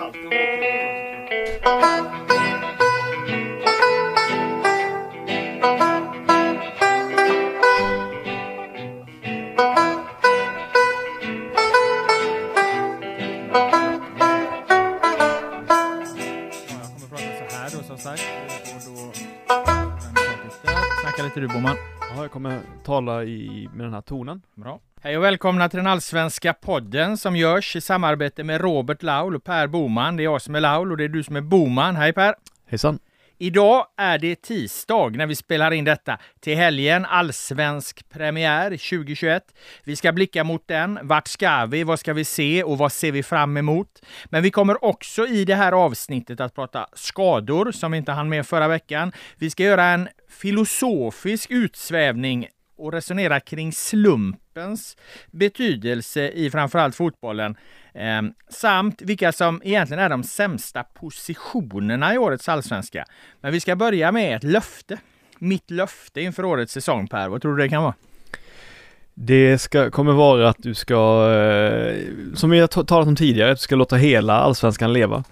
kallt att åka Jag kommer prata så här då som sagt. Och då... Snacka lite du Boman. Ja, jag kommer tala i, med den här tonen. Bra. Hej och välkomna till den allsvenska podden som görs i samarbete med Robert Laul och Per Boman. Det är jag som är Laul och det är du som är Boman. Hej Per! Hejsan. Idag är det tisdag när vi spelar in detta. Till helgen allsvensk premiär 2021. Vi ska blicka mot den. Vart ska vi? Vad ska vi se och vad ser vi fram emot? Men vi kommer också i det här avsnittet att prata skador som vi inte hann med förra veckan. Vi ska göra en filosofisk utsvävning och resonera kring slumpens betydelse i framförallt fotbollen. Eh, samt vilka som egentligen är de sämsta positionerna i årets allsvenska. Men vi ska börja med ett löfte. Mitt löfte inför årets säsong Per, vad tror du det kan vara? Det ska, kommer vara att du ska, eh, som vi har talat om tidigare, att du ska låta hela allsvenskan leva.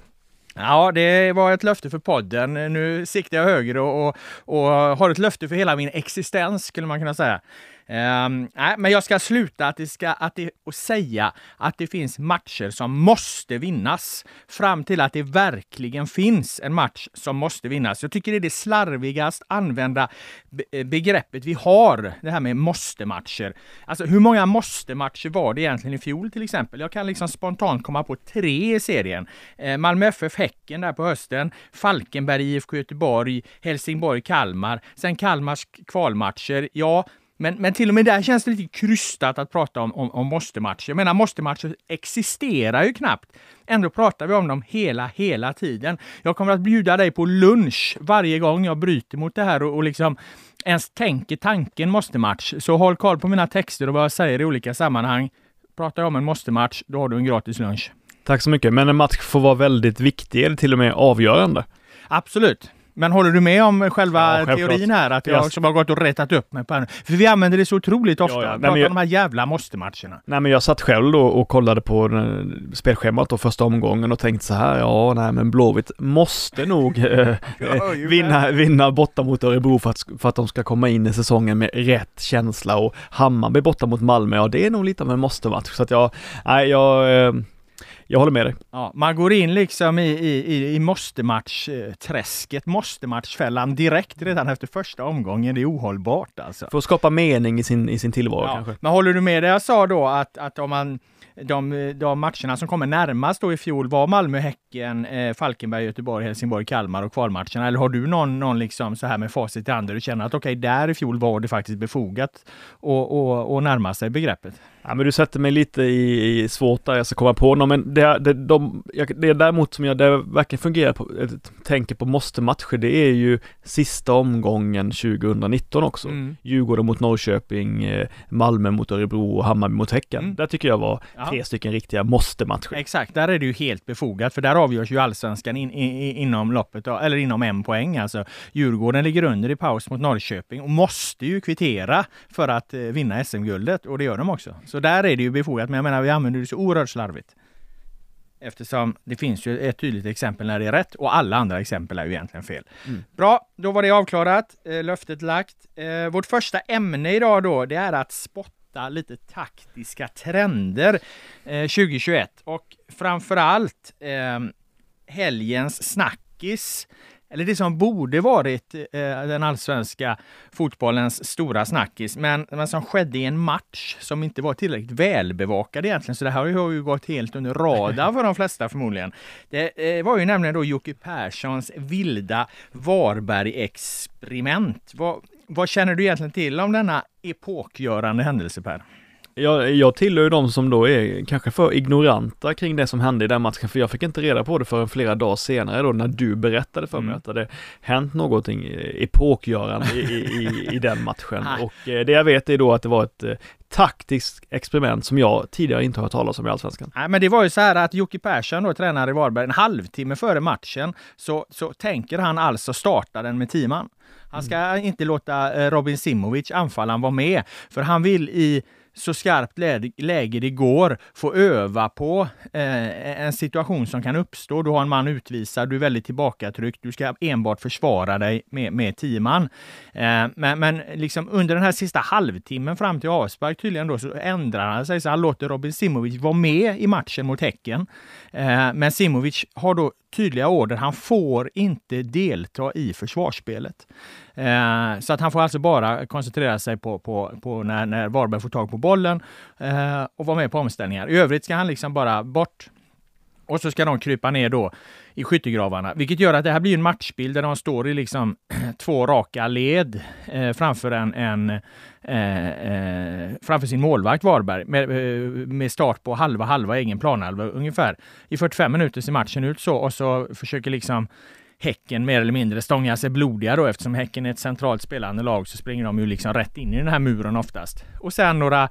Ja, det var ett löfte för podden. Nu siktar jag högre och, och, och har ett löfte för hela min existens skulle man kunna säga. Um, nej, men jag ska sluta att det ska, att det, och säga att det finns matcher som måste vinnas fram till att det verkligen finns en match som måste vinnas. Jag tycker det är det slarvigast använda eh, begreppet vi har, det här med måste-matcher. Alltså hur många måste-matcher var det egentligen i fjol till exempel? Jag kan liksom spontant komma på tre i serien. Eh, Malmö FF Häcken där på hösten, Falkenberg IFK Göteborg, Helsingborg Kalmar, sen Kalmars kvalmatcher. Ja, men, men till och med där känns det lite krystat att prata om, om, om måste-matcher. Jag menar, måste-matcher existerar ju knappt. Ändå pratar vi om dem hela, hela tiden. Jag kommer att bjuda dig på lunch varje gång jag bryter mot det här och, och liksom ens tänker tanken måste-match. Så håll koll på mina texter och vad jag säger i olika sammanhang. Pratar jag om en måste-match, då har du en gratis lunch. Tack så mycket, men en match får vara väldigt viktig eller till och med avgörande. Absolut. Men håller du med om själva Ja, teorin här? Att jag som har gått och rättat upp mig på här? För vi använder det så otroligt ofta. Ja, ja. Pratar men jag- om de här jävla måste-matcherna. Nej men jag satt själv då och kollade på den- spelschemat då första omgången och tänkte så här, ja nej men Blåvitt måste nog eh, Ja, ju vinna, vinna borta mot Örebro för att, för att de ska komma in i säsongen med rätt känsla och Hammarby borta mot Malmö, ja det är nog lite av en måste-match. Så att jag, nej jag, eh, jag håller med dig. Ja, man går in liksom i, i, i, i måste-match-träsket, måste-matchfällan direkt redan efter första omgången. Det är ohållbart alltså. För att skapa mening i sin, i sin tillvaro Ja, kanske. men håller du med det jag sa då att, att om man de, de matcherna som kommer närmast då i fjol var Malmö, Häcken, eh, Falkenberg, Göteborg, Helsingborg, Kalmar och kvalmatcherna. Eller har du någon, någon liksom så här med facit i hand där du känner att okej, där i fjol var det faktiskt befogat och, och, och närma sig begreppet? Ja men du sätter mig lite i, i svårt där jag ska komma på någon, men det, det, de, det är däremot som jag det verkligen fungerar på, eh, tänker på måste-matcher, det är ju sista omgången 2019 också. Mm. Djurgården mot Norrköping, eh, Malmö mot Örebro och Hammarby mot Häcken. Mm. Där tycker jag var Ja. tre stycken riktiga måste-matcher. Exakt, där är det ju helt befogat för där avgörs ju allsvenskan in, i, i, inom loppet, eller inom en poäng alltså. Djurgården ligger under i paus mot Norrköping och måste ju kvittera för att eh, vinna SM-guldet och det gör de också. Så där är det ju befogat, men jag menar vi använder det så oerhört slarvigt. Eftersom det finns ju ett tydligt exempel när det är rätt och alla andra exempel är ju egentligen fel. Mm. Bra, då var det avklarat, eh, löftet lagt. Eh, vårt första ämne idag då, det är att spotta lite taktiska trender eh, 2021 och framförallt eh, helgens snackis eller det som borde varit eh, den allsvenska fotbollens stora snackis, men, men som skedde i en match som inte var tillräckligt välbevakad egentligen. Så det här har ju gått helt under radarn för de flesta förmodligen. Det eh, var ju nämligen då Jocke Perssons vilda Varberg-experiment. Vad, vad känner du egentligen till om denna epokgörande händelse Per? Jag, jag tillhör ju de som då är kanske för ignoranta kring det som hände i den matchen, för jag fick inte reda på det förrän flera dagar senare då när du berättade för mig Mm. att det hade hänt någonting epokgörande i, i, i, den matchen. Nej. Och eh, det jag vet är då att det var ett eh, taktiskt experiment som jag tidigare inte har hört talas om i Allsvenskan. Nej, men det var ju så här att Jocke Persson, då, tränare i Varberg, en halvtimme före matchen så, så tänker han alltså starta den med teaman. Han ska inte låta eh, Robin Simovic, anfallaren, vara med, för han vill i så skarpt läge det går få öva på eh, en situation som kan uppstå. Du har en man utvisad, du är väldigt tillbakatryckt, du ska enbart försvara dig med, med tio man. Eh, men men liksom under den här sista halvtimmen fram till avspark tydligen då så ändrar han sig så han låter Robin Simovic vara med i matchen mot Häcken. Eh, men Simovic har då tydliga order. Han får inte delta i försvarsspelet. Eh, så att han får alltså bara koncentrera sig på, på, på när, när Varberg får tag på bollen eh, och vara med på omställningar. I övrigt ska han liksom bara bort. Och så ska de krypa ner då i skyttegravarna, vilket gör att det här blir en matchbild där de står i liksom två raka led eh, framför en, en eh, eh, framför sin målvakt Varberg med, eh, med, start på halva halva egen planhalva ungefär. I 45 minuter ser matchen ut så och så försöker liksom Häcken mer eller mindre stånga sig blodiga då eftersom Häcken är ett centralt spelande lag så springer de ju liksom rätt in i den här muren oftast. Och sen några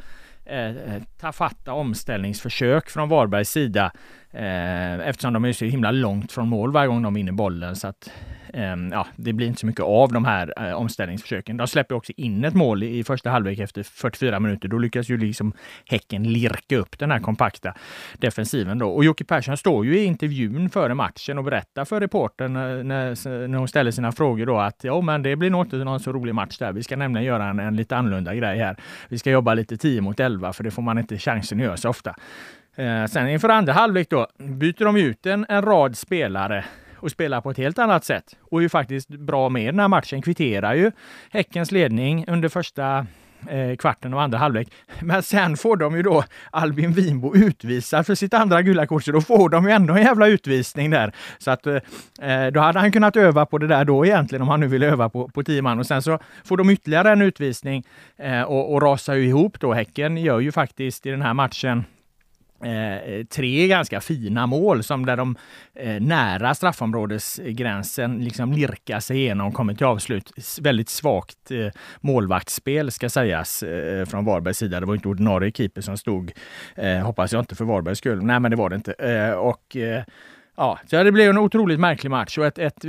eh, eh tafatta omställningsförsök från Varbergs sida eh, eftersom de är så himla långt från mål varje gång de vinner bollen så att ehm, ja, det blir inte så mycket av de här eh, omställningsförsöken. De släpper också in ett mål i första halvlek efter 44 minuter. Då lyckas ju liksom Häcken lirka upp den här kompakta defensiven då. Och Jocke Persson står ju i intervjun före matchen och berättar för reportern eh, när, när hon ställer sina frågor då att ja, men det blir nog inte någon så rolig match där. Vi ska nämligen göra en, en lite annorlunda grej här. Vi ska jobba lite 10 mot 11 för det får man inte chansen att göra så ofta. Eh, sen inför andra halvlek då byter de ut en, en rad spelare och spelar på ett helt annat sätt. Och är ju faktiskt bra med den här matchen. Kvitterar ju Häckens ledning under första eh, kvarten och andra halvlek. Men sen får de ju då Albin Winbo utvisad för sitt andra gula kort, så då får de ju ändå en jävla utvisning där. Så att eh, eh, då hade han kunnat öva på det där då egentligen, om han nu vill öva på, på tio man. Och sen så får de ytterligare en utvisning eh, och, och rasar ju ihop då. Häcken gör ju faktiskt i den här matchen Eh, eh, tre ganska fina mål som där de eh, nära straffområdesgränsen liksom lirkar sig igenom, kommer till avslut. Väldigt svagt eh, målvaktsspel ska sägas eh, från Varbergs sida. Det var inte ordinarie keeper som stod, eh, hoppas jag inte för Varbergs skull. Nej, men det var det inte. Eh, och eh, Ja, så det blev en otroligt märklig match och ett, ett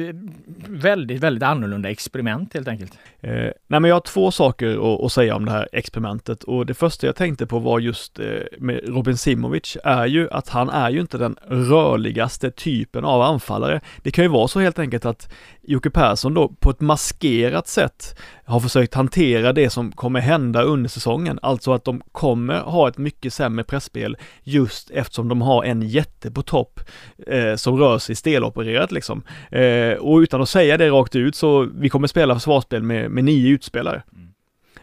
väldigt, väldigt annorlunda experiment helt enkelt. Eh, nej men jag har två saker att, att, säga om det här experimentet och det första jag tänkte på var just eh, med Robin Simovic är ju att han är ju inte den rörligaste typen av anfallare. Det kan ju vara så helt enkelt att Jocke Persson då på ett maskerat sätt har försökt hantera det som kommer hända under säsongen, alltså att de kommer ha ett mycket sämre pressspel just eftersom de har en jätte på topp eh, som rör sig stelopererat liksom. Eh, och utan att säga det rakt ut så vi kommer spela försvarsspel med, med nio utspelare. Mm.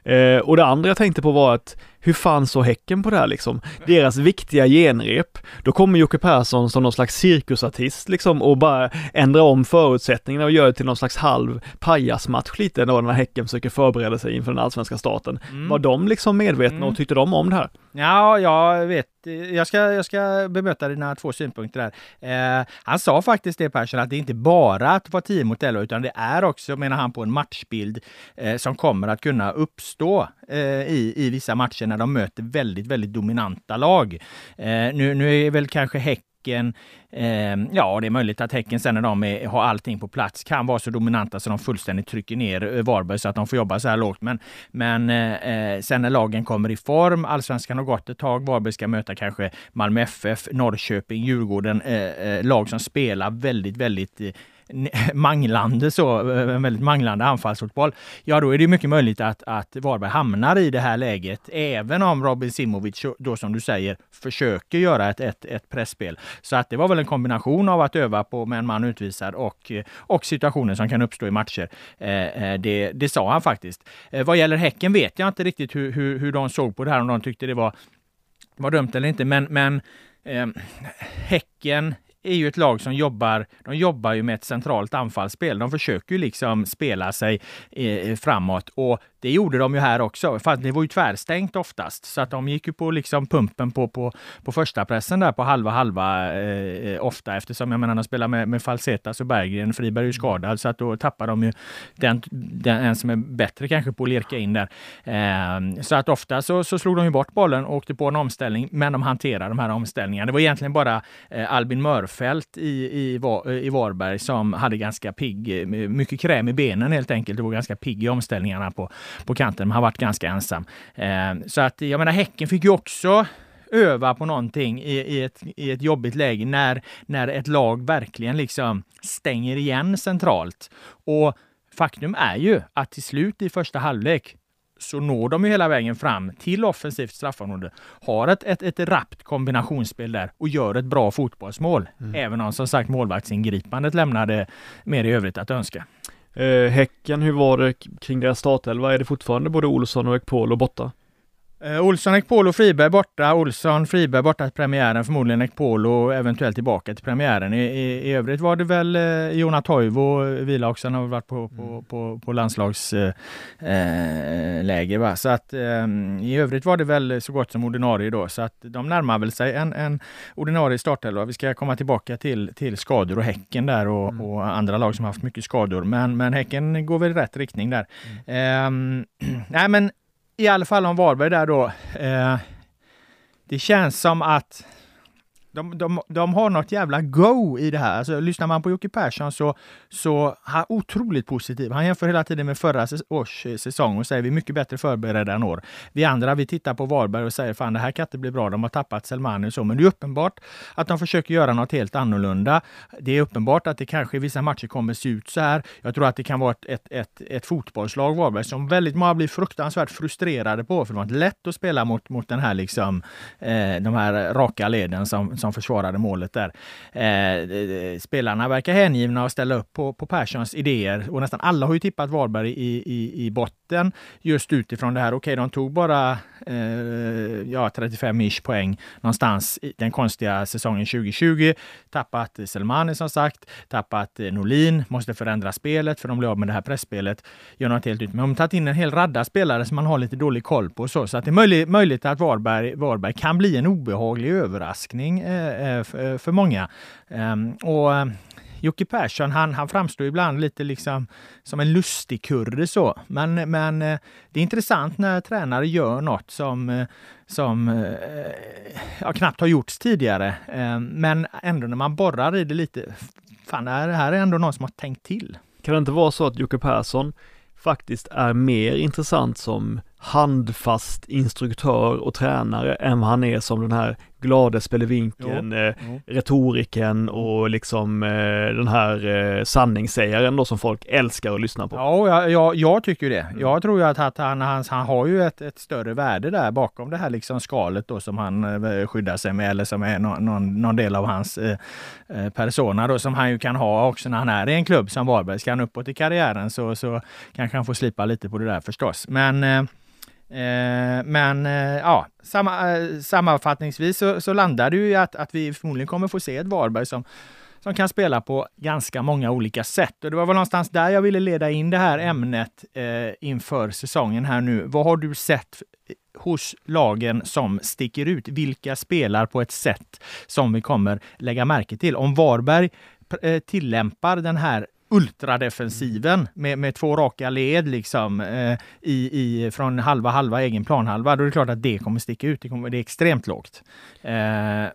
Eh, och det andra jag tänkte på var att hur fan såg Häcken på det här liksom? Deras viktiga genrep. Då kommer Jocke Persson som någon slags cirkusartist liksom och bara ändrar om förutsättningarna och gör det till någon slags halv pajasmatch lite då när Häcken försöker förbereda sig inför den allsvenska starten. Mm. Var de liksom medvetna mm. och tyckte de om det här? Ja, jag vet. Jag ska, jag ska bemöta dina två synpunkter där. Eh, han sa faktiskt det Persson, att det inte bara att vara 10 mot 11, utan det är också, menar han, på en matchbild eh, som kommer att kunna uppstå Eh, i, i vissa matcher när de möter väldigt, väldigt dominanta lag. Eh, nu, nu är väl kanske Häcken Eh, ja, det är möjligt att Häcken sen när de är, har allting på plats kan vara så dominanta så de fullständigt trycker ner eh, Varberg så att de får jobba så här lågt. Men, men eh, eh, sen när lagen kommer i form, allsvenskan har gått ett tag, Varberg ska möta kanske Malmö FF, Norrköping, Djurgården, eh, eh, lag som spelar väldigt, väldigt manglande så, eh, en väldigt manglande anfallsfotboll, ja då är det mycket möjligt att, att Varberg hamnar i det här läget, även om Robin Simovic då som du säger försöker göra ett, ett, ett pressspel. Så att det var väl en kombination av att öva på med en man utvisad och, eh, och situationer som kan uppstå i matcher. Eh, det, det sa han faktiskt. Vad gäller Häcken vet jag inte riktigt hur, hur, hur de såg på det här, om de tyckte det var, var dumt eller inte, men, men ehm, Häcken är ju ett lag som jobbar, de jobbar ju med ett centralt anfallsspel. De försöker ju liksom spela sig eh, framåt och det gjorde de ju här också, fast det var ju tvärstängt oftast. Så att de gick ju på liksom pumpen på, på, på första pressen där på halva halva eh, eh, ofta eftersom jag menar de spelar med, med Falsetas och Berggren. Friberg är ju skadad så att då tappar de ju den, den en som är bättre kanske på att lirka in där. Eh, så att ofta så, så slog de ju bort bollen och åkte på en omställning, men de hanterade de här omställningarna. Det var egentligen bara eh, Albin Mörfält i, i, i Varberg som hade ganska pigg, eh, mycket kräm i benen helt enkelt. Det var ganska pigg i omställningarna på, på kanten, men han varit ganska ensam. Eh, så att jag menar, Häcken fick ju också öva på någonting i, i, ett, i ett jobbigt läge när, när ett lag verkligen liksom stänger igen centralt. Och faktum är ju att till slut i första halvlek så når de ju hela vägen fram till offensivt straffområde. Har ett, ett, ett rappt kombinationsspel där och gör ett bra fotbollsmål. Mm. Även om som sagt målvaktsingripandet lämnade mer i övrigt att önska. Eh, häcken, hur var det kring deras startelva? Är det fortfarande både Olsson och Ekpolo borta? Eh, Olsson, Ekpolo, Friberg borta. Olsson, Friberg borta till premiären. Förmodligen Ekpolo eventuellt tillbaka till premiären. I, i, i övrigt var det väl eh, Jona Toivo vila också. Han har varit på, på, mm. på, på landslagsläger. Eh, så att eh, i övrigt var det väl så gott som ordinarie då. Så att de närmar väl sig en, en ordinarie startelva. Vi ska komma tillbaka till, till skador och Häcken där och, mm. och andra lag som haft mycket skador. Men, men Häcken går väl i rätt riktning där. Mm. Eh, nej men i alla fall om Varberg där då. Eh, det känns som att de, de, de har något jävla go i det här. Alltså, lyssnar man på Jocke Persson så, så han otroligt positiv. Han jämför hela tiden med förra års eh, säsong och säger vi är mycket bättre förberedda än år. Vi andra, vi tittar på Varberg och säger fan det här kan inte bli bra. De har tappat Selmani och så. Men det är uppenbart att de försöker göra något helt annorlunda. Det är uppenbart att det kanske i vissa matcher kommer se ut så här. Jag tror att det kan vara ett, ett, ett, ett fotbollslag, Varberg, som väldigt många blir fruktansvärt frustrerade på. För det var inte lätt att spela mot, mot den här liksom, eh, de här raka leden som som som försvarade målet där. Eh, spelarna verkar hängivna och ställa upp på, på Perssons idéer och nästan alla har ju tippat Varberg i, i, i botten just utifrån det här. Okej, okay, de tog bara eh, ja, 35-ish poäng någonstans i den konstiga säsongen 2020. Tappat Selmani som sagt, tappat eh, Norlin, måste förändra spelet för de blev av med det här pressspelet. Gör något helt nytt. Men de har tagit in en hel radda spelare som man har lite dålig koll på. Så, så att det är möjligt, möjligt att Varberg, Varberg kan bli en obehaglig överraskning eh, Eh, eh, eh, för, många. Ehm, och Jocke Persson, han, han framstår ibland lite liksom som en lustig kurre så. Men, men det är intressant när tränare gör något som, som ja, knappt har gjorts tidigare. Ehm, men ändå när man borrar i det lite, fan det här är ändå någon som har tänkt till. Kan det inte vara så att Jocke Persson faktiskt är mer intressant som handfast instruktör och tränare än vad han är som den här glade spelevinken, eh, retoriken och liksom eh, den här eh, sanningssägaren då som folk älskar att lyssna på. Ja, jag, jag, jag tycker det. Mm. Jag tror ju att, att han, han, han har ju ett, ett, större värde där bakom det här liksom skalet då som han skyddar sig med eller som är no, någon, någon, del av hans eh, persona då som han ju kan ha också när han är i en klubb som Varberg. Ska han uppåt i karriären så, så kanske han får slipa lite på det där förstås. Men Eh, Eh, men eh, ja, samma, eh, sammanfattningsvis så, så landar det ju i att, att vi förmodligen kommer få se ett Varberg som, som kan spela på ganska många olika sätt. Och det var väl någonstans där jag ville leda in det här ämnet eh, inför säsongen här nu. Vad har du sett hos lagen som sticker ut? Vilka spelar på ett sätt som vi kommer lägga märke till? Om Varberg eh, tillämpar den här ultradefensiven med, med två raka led liksom eh, i, i, från halva halva egen planhalva, då är det klart att det kommer sticka ut. Det, kommer, det är extremt lågt. Eh,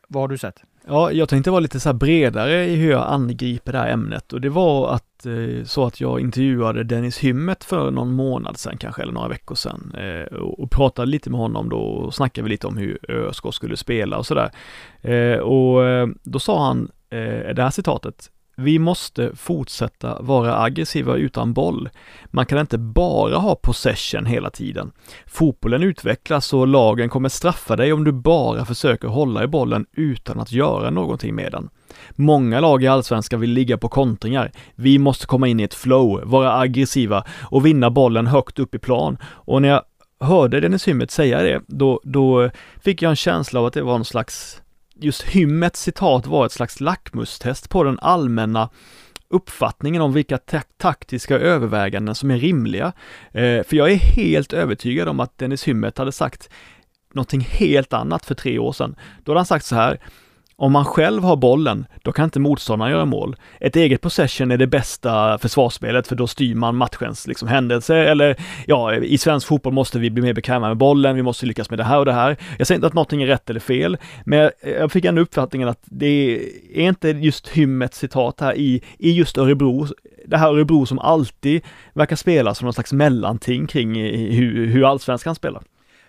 vad har du sett? Ja, jag tänkte vara lite så bredare i hur jag angriper det här ämnet och det var att eh, så att jag intervjuade Dennis Hymmet för någon månad sedan kanske, eller några veckor sedan eh, och pratade lite med honom då och snackade lite om hur ÖSK skulle spela och sådär. Eh, och eh, då sa han det här citatet, vi måste fortsätta vara aggressiva utan boll. Man kan inte bara ha possession hela tiden. Fotbollen utvecklas och lagen kommer straffa dig om du bara försöker hålla i bollen utan att göra någonting med den. Många lag i allsvenskan vill ligga på kontringar. Vi måste komma in i ett flow, vara aggressiva och vinna bollen högt upp i plan. Och när jag hörde Dennis Hymmet säga det, då, då fick jag en känsla av att det var någon slags just Hymmets citat var ett slags lackmustest på den allmänna uppfattningen om vilka taktiska överväganden som är rimliga. Eh, för jag är helt övertygad om att Dennis Hymmet hade sagt någonting helt annat för tre år sedan. Då hade han sagt så här, om man själv har bollen, då kan inte motståndaren göra mål. Ett eget possession är det bästa försvarsspelet för då styr man matchens liksom, händelse eller ja, i svensk fotboll måste vi bli mer bekväma med bollen, vi måste lyckas med det här och det här. Jag säger inte att någonting är rätt eller fel, men jag fick ändå uppfattningen att det är inte just Hymmets citat här i, i just Örebro, det här Örebro som alltid verkar spela som någon slags mellanting kring hur, hur allsvenskan spelar.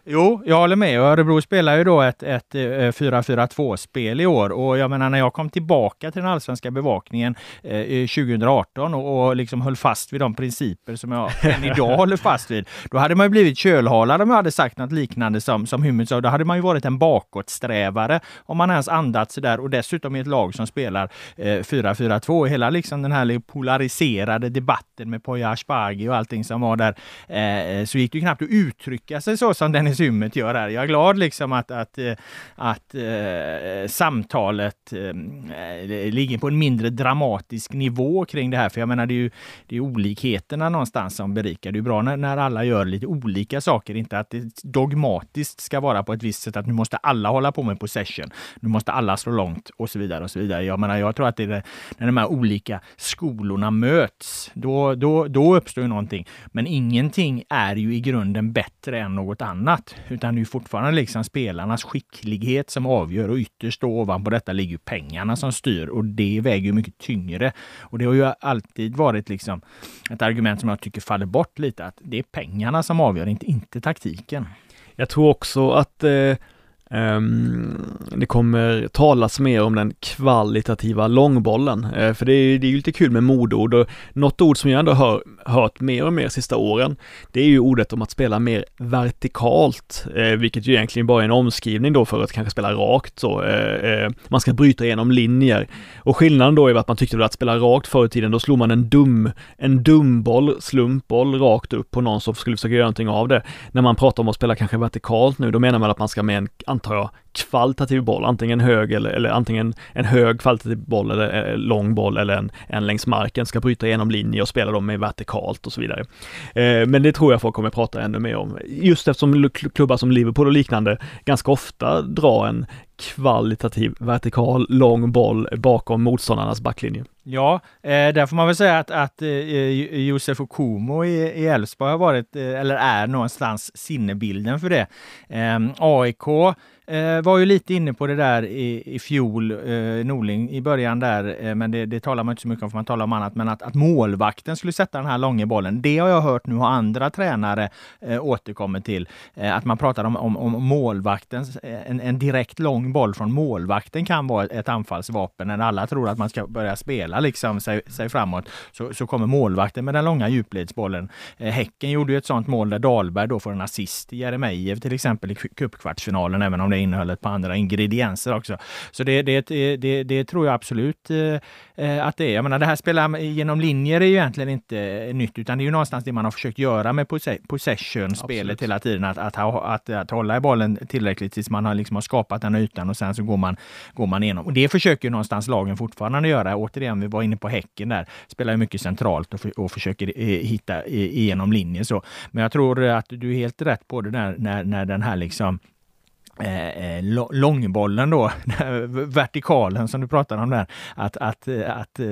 Jo, jag håller med. Örebro spelar ju då ett, ett 4-4-2-spel eh, i år och jag menar när jag kom tillbaka till den allsvenska bevakningen eh, 2018 och, och liksom höll fast vid de principer som jag än idag håller fast vid. Då hade man ju blivit kölhalad om jag hade sagt något liknande som, som Hymmet sa. Då hade man ju varit en bakåtsträvare om man ens andats där och dessutom i ett lag som spelar eh, 4-4-2. Hela liksom den här polariserade debatten med Poya Asbaghi och allting som var där, eh, så gick det ju knappt att uttrycka sig så som Dennis Hymmet gör här. Jag är glad liksom att, att, eh, att äh, samtalet äh, ligger på en mindre dramatisk nivå kring det här. För jag menar, det är ju det är olikheterna någonstans som berikar. Det är bra när, när alla gör lite olika saker, inte att det dogmatiskt ska vara på ett visst sätt, att nu måste alla hålla på med possession. Nu måste alla slå långt och så vidare och så vidare. Jag menar, jag tror att det är när de här olika skolorna möts, då, då, då uppstår ju någonting. Men ingenting är ju i grunden bättre än något annat annat, utan det är fortfarande liksom spelarnas skicklighet som avgör och ytterst då ovanpå detta ligger pengarna som styr och det väger ju mycket tyngre. Och det har ju alltid varit liksom ett argument som jag tycker faller bort lite, att det är pengarna som avgör, inte, inte taktiken. Jag tror också att eh Ehm, det kommer talas mer om den kvalitativa långbollen, uh, för det är, det är ju lite kul med modord och något ord som jag ändå har hört mer och mer sista åren, det är ju ordet om att spela mer vertikalt, uh, vilket ju egentligen bara är en omskrivning då för att kanske spela rakt så. Uh, man ska bryta igenom linjer. Och skillnaden då är att man tyckte att spela rakt förr i tiden, då slog man en dum, en dumboll, slumpboll rakt upp på någon som skulle försöka göra någonting av det. När man pratar om att spela kanske vertikalt nu, då menar man att man ska med en antar jag, kvalitativ boll, antingen hög eller, eller antingen en hög kvalitativ boll eller, eller lång boll eller en, en längs marken ska bryta igenom linjer och spela dem med vertikalt och så vidare. Eh, men det tror jag folk kommer prata ännu mer om. Just eftersom klubbar som Liverpool och liknande ganska ofta drar en kvalitativ vertikal lång boll bakom motståndarnas backlinje. Ja, eh, där får man väl säga att, att eh, Josef Okumo i Elfsborg har varit, eh, eller är någonstans sinnebilden för det. Eh, AIK eh, var ju lite inne på det där i, i fjol, eh, Norling, i början där, eh, men det, det talar man inte så mycket om för man talar om annat, men att, att målvakten skulle sätta den här långa bollen, det har jag hört nu har andra tränare eh, återkommit till. Eh, att man pratar om, om, om målvaktens, eh, en, en, direkt lång boll från målvakten kan vara ett, ett anfallsvapen. När alla tror att man ska börja spela liksom sig, sig framåt, så, så kommer målvakten med den långa djupledsbollen. Eh, häcken gjorde ju ett sånt mål där Dahlberg då får en assist, Jeremejeff till exempel i cupkvartsfinalen, även om det innehöll ett par andra ingredienser också. Så det, det, det, det tror jag absolut eh, eh, att det är. Jag menar, det här spela genom linjer är ju egentligen inte nytt, utan det är ju någonstans det man har försökt göra med possession-spelet hela tiden. Att, att, att, att, hålla i bollen tillräckligt tills man har, liksom har skapat den ytan och sen så går man, går man igenom. Och det försöker ju någonstans lagen fortfarande göra. Återigen, vi var inne på Häcken där, spelar ju mycket centralt och, för, och försöker eh, hitta igenom linjer så. Men jag tror att du är helt rätt på det där när, när den här liksom Eh, eh långbollen då, vertikalen som du pratade om där, att, att, eh, att eh,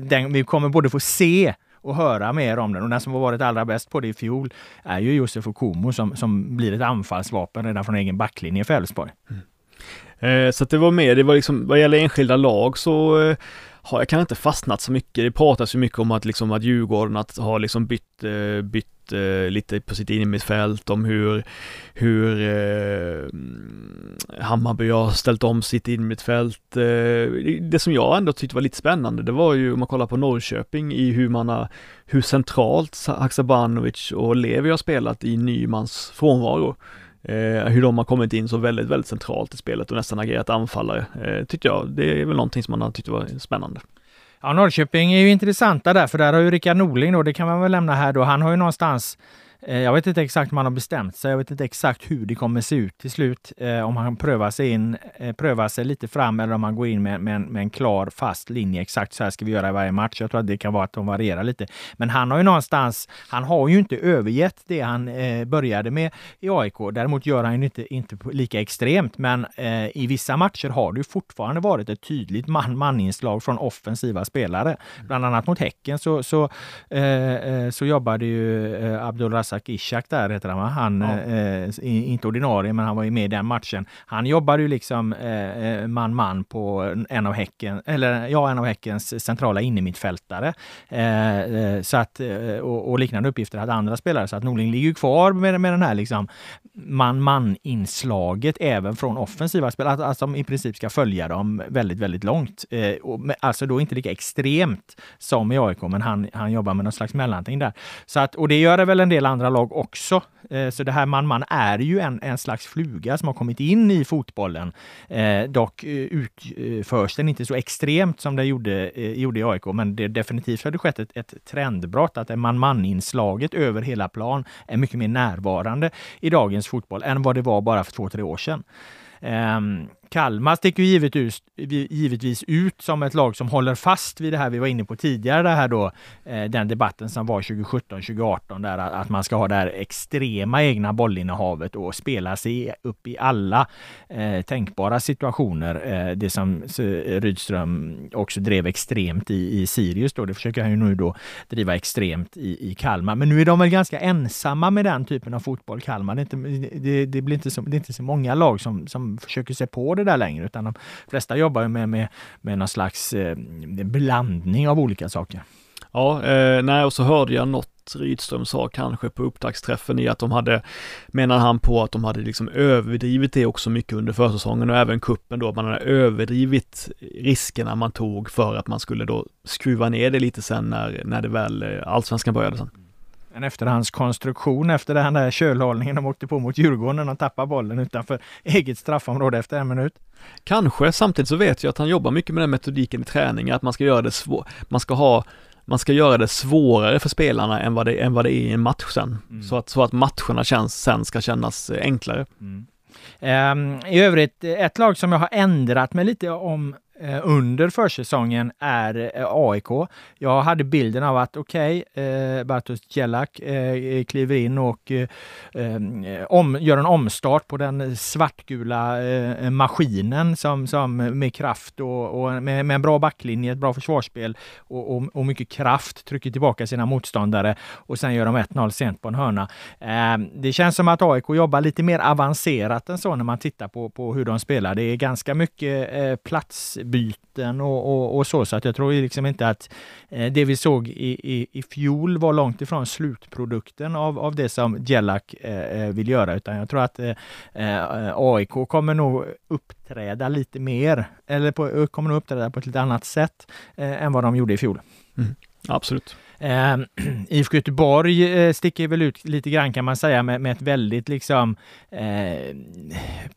den, vi kommer både få se och höra mer om den. Och den som har varit allra bäst på det i fjol är ju Josef Okumo som, som blir ett anfallsvapen redan från egen backlinje för Elfsborg. Mm. Eh, så att det var mer, det var liksom, vad gäller enskilda lag så eh, har jag kanske inte fastnat så mycket. Det pratas ju mycket om att liksom att Djurgården att har liksom bytt, eh, bytt eh, lite på sitt innermittfält om hur, hur eh, Hammarby har ställt om sitt innermittfält. Eh, det som jag ändå tyckte var lite spännande, det var ju om man kollar på Norrköping i hur man har, hur centralt Haksabanovic och Levi har spelat i Nymans frånvaro. Eh, hur de har kommit in så väldigt, väldigt centralt i spelet och nästan agerat anfallare, eh, tyckte jag. Det är väl någonting som man har tyckt var spännande. Ja, Norrköping är ju intressanta där, för där har ju Rickard Norling då, det kan man väl lämna här då, han har ju någonstans jag vet inte exakt om han har bestämt sig. Jag vet inte exakt hur det kommer se ut till slut. Eh, om han prövar sig in, eh, prövar sig lite fram eller om han går in med, med, med, en klar fast linje. Exakt så här ska vi göra i varje match. Jag tror att det kan vara att de varierar lite. Men han har ju någonstans, han har ju inte övergett det han började med i AIK. Däremot gör han ju inte, inte lika extremt. Men i vissa matcher har det ju fortfarande varit ett tydligt man-man-inslag från offensiva spelare. Bland annat mot Häcken så, så, så jobbade ju Abdulrazak Ishak där heter han va? Han, ja. eh, inte ordinarie, men han var ju med i den matchen. Han jobbade ju liksom man-man eh, på en av Häcken, eller ja, en av Häckens centrala innermittfältare. Eh, eh så att, eh, och, och, liknande uppgifter hade andra spelare. Så att Norling ligger kvar med, med den här liksom man-man-inslaget även från offensiva spelare. Att, att de i princip ska följa dem väldigt, väldigt långt. Eh, och, alltså då inte lika extremt som i AIK, men han, han jobbar med någon slags mellanting där. Så att, och det gör det väl en del andra lag också. Eh, så det här man-man är ju en, en slags fluga som har kommit in i fotbollen. Eh, dock eh, utförs den inte så extremt som det gjorde, eh, gjorde i AIK, men det definitivt har det skett ett, ett trendbrott att man-man-inslaget över hela plan är mycket mer närvarande i dagens fotboll än vad det var bara för två, tre år sedan. Um, Kalmar sticker givetvis, givetvis ut som ett lag som håller fast vid det här vi var inne på tidigare, det här då, eh, den debatten som var 2017-2018 där att man ska ha det här extrema egna bollinnehavet och spela sig upp i alla eh, tänkbara situationer. Eh, det som eh, Rydström också drev extremt i, i Sirius då, det försöker han ju nu då driva extremt i, i Kalmar. Men nu är de väl ganska ensamma med den typen av fotboll, Kalmar. Det, är inte, det, det blir inte så, det är inte så många lag som, som försöker sig på det där längre, utan de flesta jobbar med, med, med någon slags eh, blandning av olika saker. Ja, eh, nej, och så hörde jag något Rydström sa kanske på upptaktsträffen i att de hade, menar han på att de hade liksom överdrivit det också mycket under försäsongen och även kuppen då, att man hade överdrivit riskerna man tog för att man skulle då skruva ner det lite sen när, när det väl eh, allsvenskan började sen en efterhandskonstruktion efter den där kölhållningen de åkte på mot Djurgården de tappade bollen utanför eget straffområde efter en minut. Kanske, samtidigt så vet jag att han jobbar mycket med den metodiken i träning, att man ska göra det svårt, man ska ha man ska göra det svårare för spelarna än vad det, än vad det är i en match sen. Mm. Så, att, så att matcherna känns, sen ska kännas enklare. Mm. Um, I övrigt, ett lag som jag har ändrat mig lite om Eh, Eh, under försäsongen är eh, AIK. Jag hade bilden av att okej, okay, eh, Bartosz Jelak eh, kliver in och eh, eh, om, gör en omstart på den svartgula eh, maskinen som, som med kraft och, och med, med, en bra backlinje, ett bra försvarsspel och, och, och, mycket kraft trycker tillbaka sina motståndare och sen gör de 1-0 sent på en hörna. Eh, det känns som att AIK jobbar lite mer avancerat än så när man tittar på, på hur de spelar. Det är ganska mycket plats byten och, och, och, så. Så att jag tror liksom inte att eh, det vi såg i, i, i fjol var långt ifrån slutprodukten av, av det som Jellak eh, eh vill göra, utan jag tror att eh, eh AIK kommer nog uppträda lite mer, eller på, kommer nog uppträda på ett lite annat sätt eh, än vad de gjorde i fjol. Mm, absolut. Eh, IFK Göteborg eh, sticker väl ut lite grann kan man säga med, med ett väldigt liksom eh,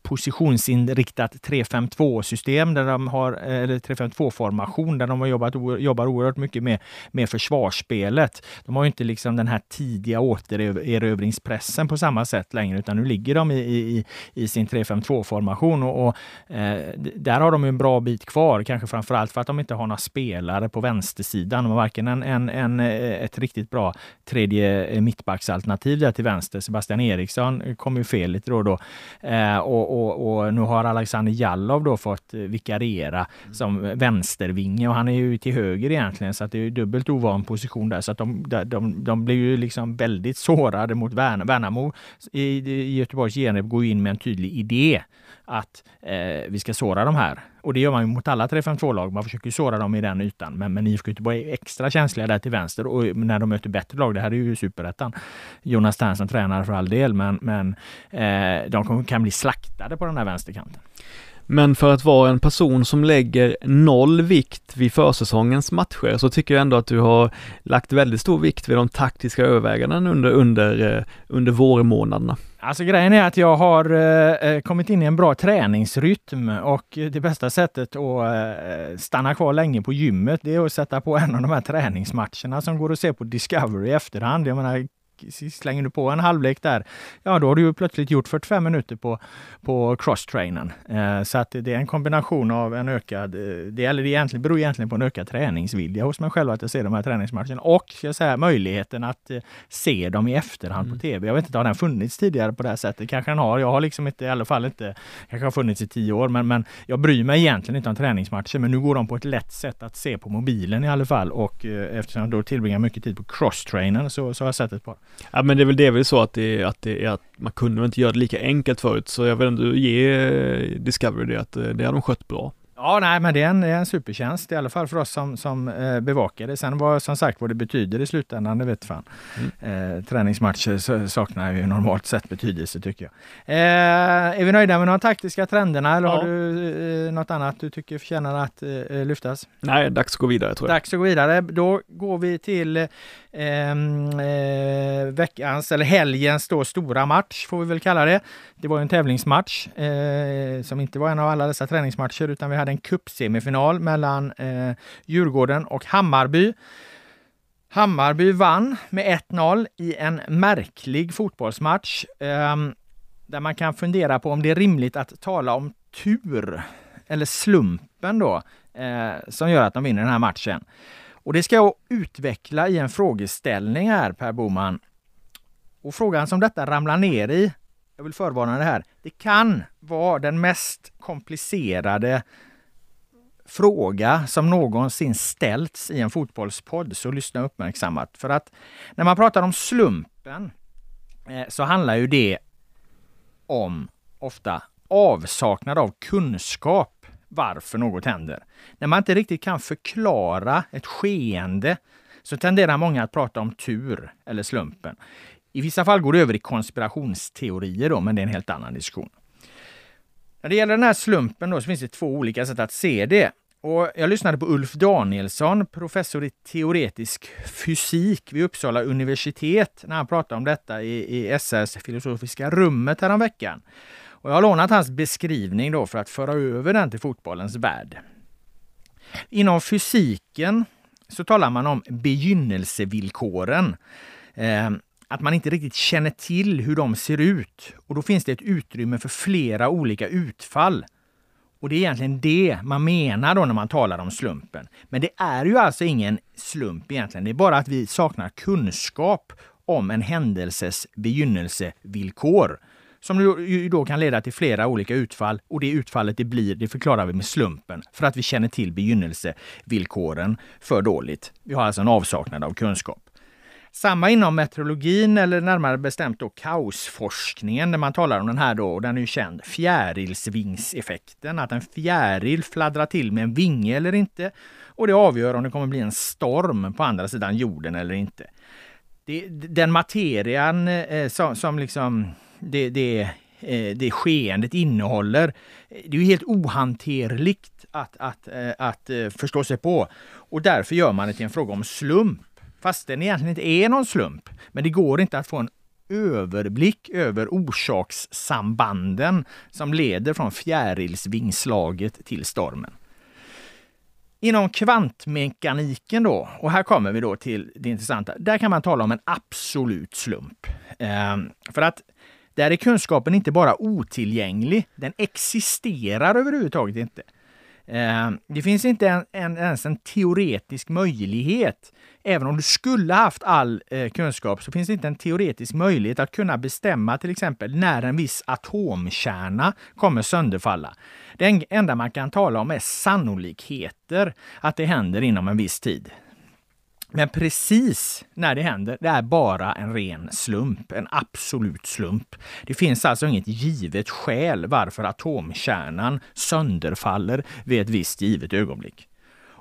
positionsinriktat 3-5-2 system där de har, eh, eller 3-5-2 formation där de har jobbat, jobbar oerhört mycket med, med försvarsspelet. De har inte liksom den här tidiga återerövringspressen på samma sätt längre utan nu ligger de i, i, i sin 3-5-2 formation och, och eh, där har de en bra bit kvar, kanske framför allt för att de inte har några spelare på vänstersidan. De har varken en, en, en ett riktigt bra tredje eh, mittbacksalternativ där till vänster. Sebastian Eriksson kom ju fel lite då och då. Eh, och, och, och, nu har Alexander Jallov då fått vikariera mm. som vänstervinge och han är ju till höger egentligen så att det är dubbelt ovan position där så att de, de, de blir ju liksom väldigt sårade mot Värnamo. I, i Göteborgs genrep går in med en tydlig idé att eh, vi ska såra de här. Och det gör man ju mot alla 3-5-2-lag. Man försöker såra dem i den ytan. Men, men IFK Göteborg är extra känsliga där till vänster och när de möter bättre lag. Det här är ju superettan. Jonas Ternström tränar för all del, men, men eh, de kan bli slaktade på den här vänsterkanten. Men för att vara en person som lägger noll vikt vid försäsongens matcher så tycker jag ändå att du har lagt väldigt stor vikt vid de taktiska övervägandena under, under, eh, under vårmånaderna. Alltså grejen är att jag har eh, eh, kommit in i en bra träningsrytm och det bästa sättet att eh, stanna kvar länge på gymmet det är att sätta på en av de här träningsmatcherna som går att se på Discovery i efterhand. Jag menar, slänger du på en halvlek där, ja då har du ju plötsligt gjort 45 minuter på, på crosstrainen. Eh, så att det är en kombination av en ökad, eh, det, eller det egentligen, beror egentligen på en ökad träningsvilja hos mig själv att jag ser de här träningsmatcherna och ska jag säga, möjligheten att eh, se dem i efterhand mm. på tv. Jag vet inte, har den funnits tidigare på det här sättet? Kanske den har. Jag har liksom inte, i alla fall inte, kanske har funnits i tio år, men, men jag bryr mig egentligen inte om träningsmatcher. Men nu går de på ett lätt sätt att se på mobilen i alla fall och eh, eftersom jag då tillbringar mycket tid på crosstrainen så, så har jag sett ett par. Ja men det är väl det väl så att det, att det är att man kunde inte göra det lika enkelt förut så jag vill ändå ge eh, Discovery det att det har de skött bra. Ja, nej, men det är en, en supertjänst i alla fall för oss som, som eh, bevakar det. Sen vad som sagt vad det betyder i slutändan, det vet fan. Mm. Eh, träningsmatcher saknar ju normalt sett betydelse tycker jag. Eh, är vi nöjda med de taktiska trenderna eller ja. har du eh, något annat du tycker förtjänar att eh, lyftas? Nej, dags att gå vidare tror jag. Dags att gå vidare. Då går vi till Ehm, eh, veckans, eller helgens då, stora match får vi väl kalla det. Det var en tävlingsmatch eh, som inte var en av alla dessa träningsmatcher utan vi hade en cupsemifinal mellan eh, Djurgården och Hammarby. Hammarby vann med 1-0 i en märklig fotbollsmatch eh, där man kan fundera på om det är rimligt att tala om tur eller slumpen då eh, som gör att de vinner den här matchen. Och det ska jag utveckla i en frågeställning här Per Boman. Och frågan som detta ramlar ner i, jag vill förvarna det här, det kan vara den mest komplicerade fråga som någonsin ställts i en fotbollspodd, så lyssna uppmärksammat. För att när man pratar om slumpen eh, så handlar ju det om ofta avsaknad av kunskap varför något händer. När man inte riktigt kan förklara ett skeende så tenderar många att prata om tur eller slumpen. I vissa fall går det över i konspirationsteorier då, men det är en helt annan diskussion. När det gäller den här slumpen då, så finns det två olika sätt att se det. Och jag lyssnade på Ulf Danielsson, professor i teoretisk fysik vid Uppsala universitet, när han pratade om detta i, i SRs filosofiska rummet häromveckan. Och jag har lånat hans beskrivning då för att föra över den till fotbollens värld. Inom fysiken så talar man om begynnelsevillkoren. Eh, att man inte riktigt känner till hur de ser ut. Och då finns det ett utrymme för flera olika utfall. Och det är egentligen det man menar då när man talar om slumpen. Men det är ju alltså ingen slump egentligen. Det är bara att vi saknar kunskap om en händelses begynnelsevillkor som ju då kan leda till flera olika utfall och det utfallet det blir, det förklarar vi med slumpen för att vi känner till begynnelsevillkoren för dåligt. Vi har alltså en avsaknad av kunskap. Samma inom meteorologin eller närmare bestämt då kaosforskningen där man talar om den här då, och den är ju känd, fjärilsvingseffekten. Att en fjäril fladdrar till med en vinge eller inte. Och det avgör om det kommer bli en storm på andra sidan jorden eller inte. Det, den materian eh, som, som liksom det, det, eh, det skeendet innehåller. Det är ju helt ohanterligt att, att, eh, att eh, förstå sig på. Och därför gör man det till en fråga om slump. Fast den egentligen inte är någon slump. Men det går inte att få en överblick över orsakssambanden som leder från fjärilsvingslaget till stormen. Inom kvantmekaniken då, och här kommer vi då till det intressanta, där kan man tala om en absolut slump. Eh, för att där är kunskapen inte bara otillgänglig, den existerar överhuvudtaget inte. Eh, det finns inte en, en, ens en teoretisk möjlighet. Även om du skulle haft all eh, kunskap så finns det inte en teoretisk möjlighet att kunna bestämma till exempel när en viss atomkärna kommer sönderfalla. Det enda man kan tala om är sannolikheter att det händer inom en viss tid. Men precis när det händer, det är bara en ren slump, en absolut slump. Det finns alltså inget givet skäl varför atomkärnan sönderfaller vid ett visst givet ögonblick.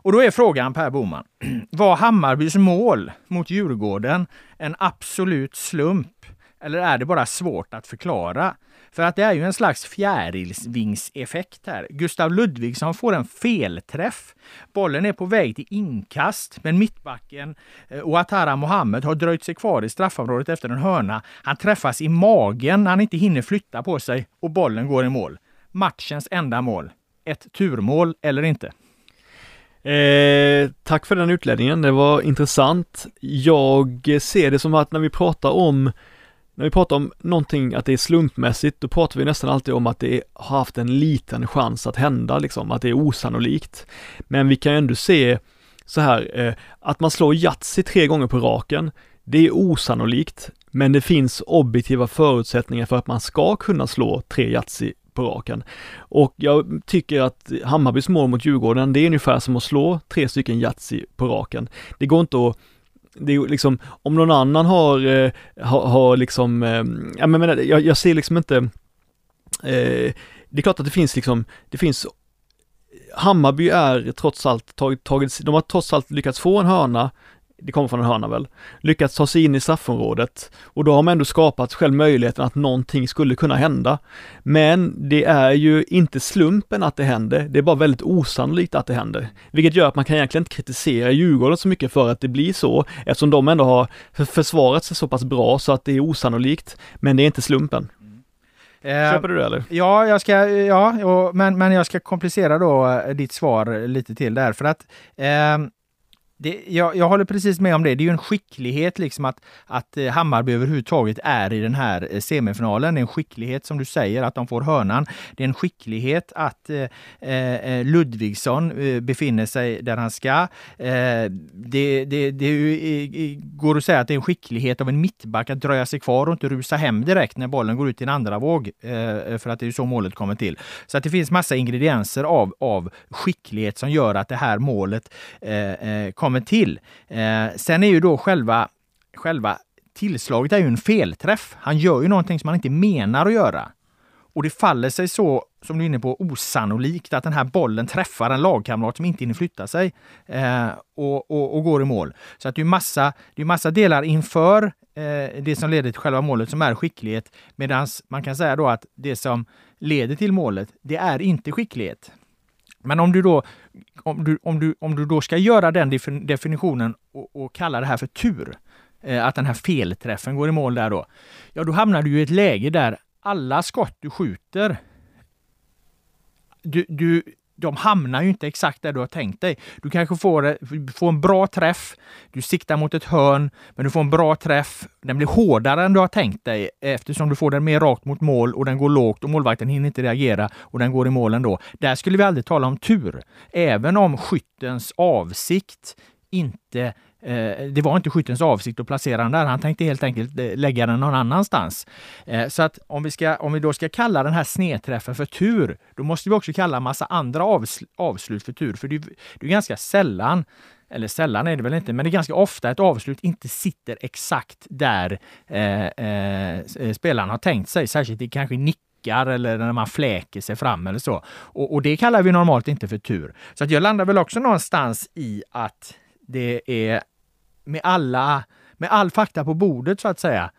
Och då är frågan Per Boman, var Hammarbys mål mot Djurgården en absolut slump? Eller är det bara svårt att förklara? För att det är ju en slags fjärilsvingseffekt här. Gustav Ludvigsson får en felträff. Bollen är på väg till inkast, men mittbacken eh, Ouattara Mohammed har dröjt sig kvar i straffområdet efter en hörna. Han träffas i magen när han inte hinner flytta på sig och bollen går i mål. Matchens enda mål. Ett turmål eller inte? Eh, tack för den utläggningen, det var intressant. Jag ser det som att när vi pratar om när vi pratar om någonting att det är slumpmässigt, då pratar vi nästan alltid om att det har haft en liten chans att hända, liksom, att det är osannolikt. Men vi kan ju ändå se så här, eh, att man slår Yatzy tre gånger på raken, det är osannolikt, men det finns objektiva förutsättningar för att man ska kunna slå tre Yatzy på raken. Och jag tycker att Hammarbys mål mot Djurgården, det är ungefär som att slå tre stycken Yatzy på raken. Det går inte att det är liksom, om någon annan har, eh, har, har liksom, ehm, ja men jag, jag ser liksom inte, eh, det är klart att det finns liksom, det finns Hammarby är trots allt tagit, tagit, de har trots allt lyckats få en hörna det kommer från en hörna väl, lyckats ta sig in i straffområdet och då har man ändå skapat själv möjligheten att någonting skulle kunna hända. Men det är ju inte slumpen att det händer, det är bara väldigt osannolikt att det händer. Vilket gör att man kan egentligen inte kritisera Djurgården så mycket för att det blir så, eftersom de ändå har försvarat sig så pass bra så att det är osannolikt, men det är inte slumpen. Eh, Köper du det eller? Ja, jag ska, ja men, men jag ska komplicera då eh, ditt svar lite till där för att eh, det, jag, jag håller precis med om det. Det är ju en skicklighet liksom att, att eh, Hammarby överhuvudtaget är i den här eh, semifinalen. Det är en skicklighet som du säger att de får hörnan. Det är en skicklighet att eh, eh Ludvigsson befinner sig där han ska. Eh, det, det, det ju, går att säga att det är en skicklighet av en mittback att dröja sig kvar och inte rusa hem direkt när bollen går ut i en andra våg. Eh, för att det är så målet kommer till. Så att det finns massa ingredienser av, av skicklighet som gör att det här målet kommer kommer till. Eh, sen är ju då själva, själva tillslaget är ju en felträff. Han gör ju någonting som han inte menar att göra. Och det faller sig så, som du är inne på, osannolikt att den här bollen träffar en lagkamrat som inte hinner flytta sig eh, och, och, och, går i mål. Så att det är massa, det är massa delar inför eh, det som leder till själva målet som är skicklighet. Medan man kan säga då att det som leder till målet, det är inte skicklighet. Men om du då, om du, om du, om du då ska göra den definitionen och, och kalla det här för tur, eh, att den här felträffen går i mål där då, ja då hamnar du i ett läge där alla skott du skjuter, du, du, de hamnar ju inte exakt där du har tänkt dig. Du kanske får, eh, får en bra träff, du siktar mot ett hörn, men du får en bra träff. Den blir hårdare än du har tänkt dig eftersom du får den mer rakt mot mål och den går lågt och målvakten hinner inte reagera och den går i mål ändå. Där skulle vi aldrig tala om tur. Även om skyttens avsikt inte Eh, det var inte skyttens avsikt att placera den där. Han tänkte helt enkelt eh, lägga den någon annanstans. Eh, så att om vi, ska, om vi då ska kalla den här snedträffen för tur, då måste vi också kalla massa andra avslut för tur. För det, det är ganska sällan eller sällan är det väl inte, men det är ganska ofta ett avslut inte sitter exakt där eh, eh, spelaren har tänkt sig. Särskilt i kanske nickar eller när man fläker sig fram eller så. Och, och, det kallar vi normalt inte för tur. Så att jag landar väl också någonstans i att det är med alla, med all fakta på bordet så att säga,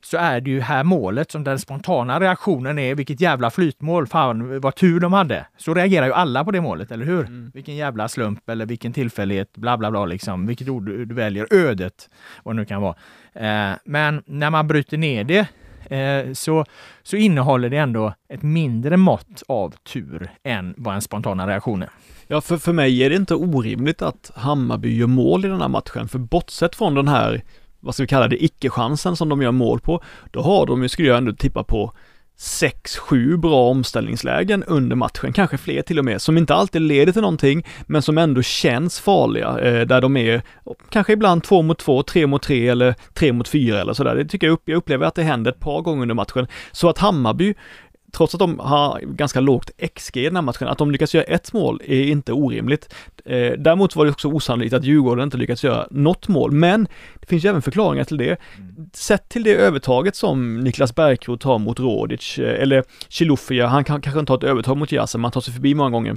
så är det ju här målet som den spontana reaktionen är, vilket jävla flytmål, fan vad tur de hade. Så reagerar ju alla på det målet, eller hur? Mm. Vilken jävla slump eller vilken tillfällighet, bla bla bla liksom, vilket ord du, du väljer, ödet, vad det nu kan vara. Eh, men när man bryter ner det eh, så, så innehåller det ändå ett mindre mått av tur än vad en spontana reaktion är. Ja, för, för mig är det inte orimligt att Hammarby gör mål i den här matchen, för bortsett från den här, vad ska vi kalla det, icke-chansen som de gör mål på, då har de ju, skulle jag ändå tippa på, sex, sju bra omställningslägen under matchen, kanske fler till och med, som inte alltid leder till någonting, men som ändå känns farliga, eh, där de är kanske ibland två mot två, tre mot tre eller tre mot fyra eller sådär. Det tycker jag, jag upplever att det händer ett par gånger under matchen. Så att Hammarby trots att de har ganska lågt XG i den här matchen, att de lyckas göra ett mål är inte orimligt. Eh, däremot var det också osannolikt att Djurgården inte lyckats göra något mål, men det finns ju även förklaringar till det. Mm. Sett till det övertaget som Niklas Bergkrot har mot Rodic, eh, eller Chilufya, han kan kanske inte ha ett övertag mot Jasen, man tar sig förbi många gånger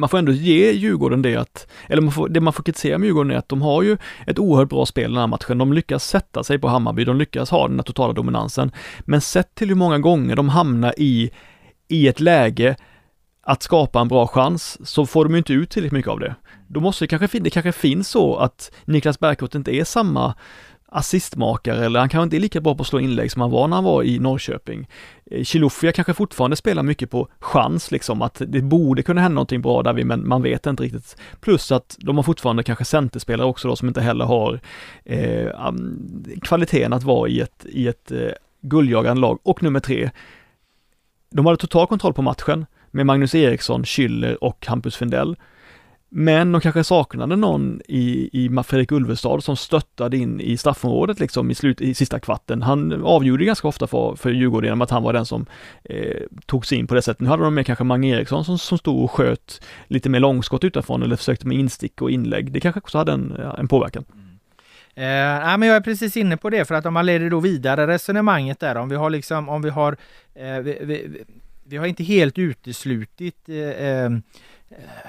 man får ändå ge Djurgården det att, eller man får, det man får kritisera med Djurgården är att de har ju ett oerhört bra spel den här matchen. De lyckas sätta sig på Hammarby, de lyckas ha den här totala dominansen. Men sett till hur många gånger de hamnar i, i ett läge att skapa en bra chans, så får de ju inte ut tillräckligt mycket av det. Då måste det kanske, det kanske finns så att Niklas Bärkroth inte är samma assistmakare eller han kanske inte är lika bra på att slå inlägg som han var när han var i Norrköping. Eh, Chilufya kanske fortfarande spelar mycket på chans liksom, att det borde kunna hända någonting bra där, men man vet inte riktigt. Plus att de har fortfarande kanske centerspelare också då som inte heller har eh, kvaliteten att vara i ett, i ett eh, guldjagande lag. Och nummer tre, de hade total kontroll på matchen med Magnus Eriksson, Schüller och Hampus Findell. Men de kanske saknade någon i, i Fredrik Ulvestad som stöttade in i straffområdet liksom i, slut, i sista kvarten. Han avgjorde ganska ofta för, för Djurgården genom att han var den som eh, tog sig in på det sättet. Nu hade de med kanske Mange Eriksson som, som stod och sköt lite mer långskott utifrån eller försökte med instick och inlägg. Det kanske också hade en, en påverkan. Mm. Eh, nej, men jag är precis inne på det för att om man leder då vidare resonemanget där om vi har liksom om vi har eh, vi, vi, vi, har inte helt uteslutit eh, eh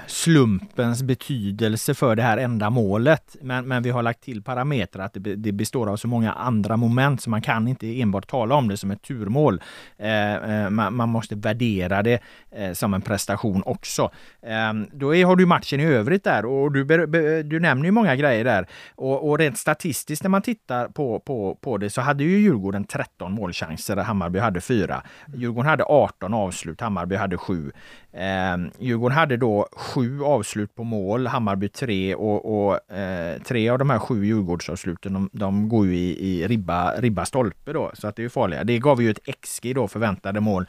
slumpens betydelse för det här enda målet. Men, men vi har lagt till parametrar att det, det, består av så många andra moment så man kan inte enbart tala om det som ett turmål. Eh, eh man, man, måste värdera det eh, som en prestation också. Eh, då är, har du matchen i övrigt där och du, be, du nämner ju många grejer där. Och, och rent statistiskt när man tittar på, på, på det så hade ju Djurgården 13 målchanser, Hammarby hade 4. Djurgården hade 18 avslut, Hammarby hade 7. Eh, Djurgården hade då sju avslut på mål, Hammarby tre och, och eh, tre av de här sju Djurgårdsavsluten de, de går ju i, i ribba, ribba stolpe då, så att det är farliga. Det gav ju ett XG då, förväntade mål,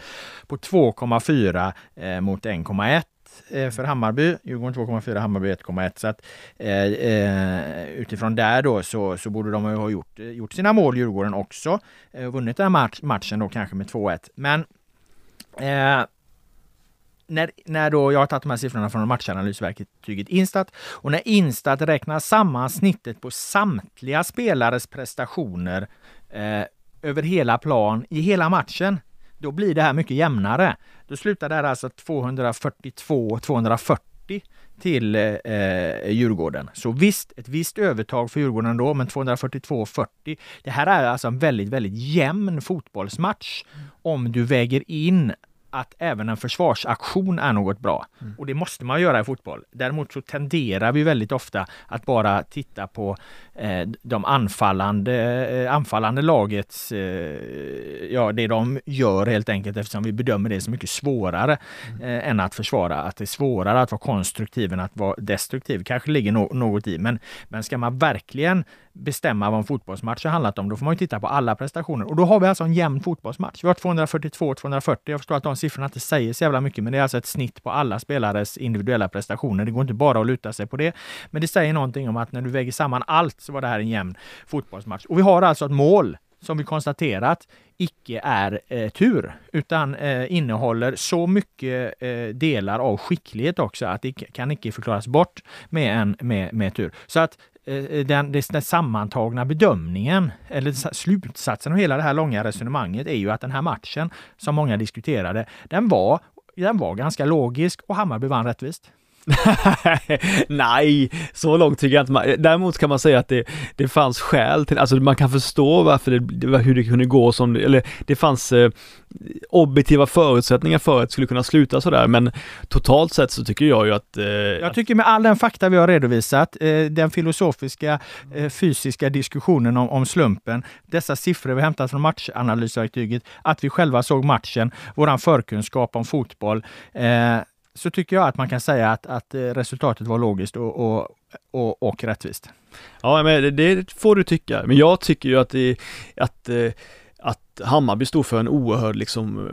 på 2,4 eh, mot 1,1 eh, för Hammarby, Djurgården 2,4, Hammarby 1,1. Så att eh, eh, utifrån där då så, så borde de ha gjort, gjort sina mål, Djurgården också. Eh, vunnit den här match, matchen då kanske med 2-1. Men eh, när, när då jag har tagit de här siffrorna från matchanalysverktyget Instat och när Instat räknar samman snittet på samtliga spelares prestationer eh, över hela plan i hela matchen, då blir det här mycket jämnare. Då slutar det här alltså 242-240 till eh, Djurgården. Så visst, ett visst övertag för Djurgården då, men 242-40. Det här är alltså en väldigt, väldigt jämn fotbollsmatch om du väger in att även en försvarsaktion är något bra. Mm. Och det måste man göra i fotboll. Däremot så tenderar vi väldigt ofta att bara titta på eh, de anfallande, eh, anfallande lagets, eh, ja det de gör helt enkelt eftersom vi bedömer det så mycket svårare mm. eh, än att försvara. Att det är svårare att vara konstruktiv än att vara destruktiv. Kanske ligger no något i, men, men ska man verkligen bestämma vad en fotbollsmatch har handlat om, då får man ju titta på alla prestationer. Och då har vi alltså en jämn fotbollsmatch. Vi har 242-240. Jag förstår att de siffrorna inte säger så jävla mycket, men det är alltså ett snitt på alla spelares individuella prestationer. Det går inte bara att luta sig på det. Men det säger någonting om att när du väger samman allt så var det här en jämn fotbollsmatch. Och vi har alltså ett mål som vi konstaterat icke är eh, tur utan eh, innehåller så mycket eh, delar av skicklighet också att det kan icke förklaras bort med en med, med tur. Så att Eh, eh den, den sammantagna bedömningen eller slutsatsen av hela det här långa resonemanget är ju att den här matchen som många diskuterade, den var, den var ganska logisk och Hammarby vann rättvist. Nej, så långt tycker jag inte man, Däremot kan man säga att det, det fanns skäl till, alltså man kan förstå varför det, hur det kunde gå som, eller det fanns eh, objektiva förutsättningar för att det skulle kunna sluta sådär, men totalt sett så tycker jag ju att... Eh, jag tycker med all den fakta vi har redovisat, eh, den filosofiska, eh, fysiska diskussionen om, om, slumpen, dessa siffror vi hämtat från matchanalysverktyget, att vi själva såg matchen, våran förkunskap om fotboll, eh, så tycker jag att man kan säga att, att eh, resultatet var logiskt och, och, och, och rättvist. Ja, men det får du tycka. Men jag tycker ju att, det, att eh, att Hammarby stod för en oerhörd liksom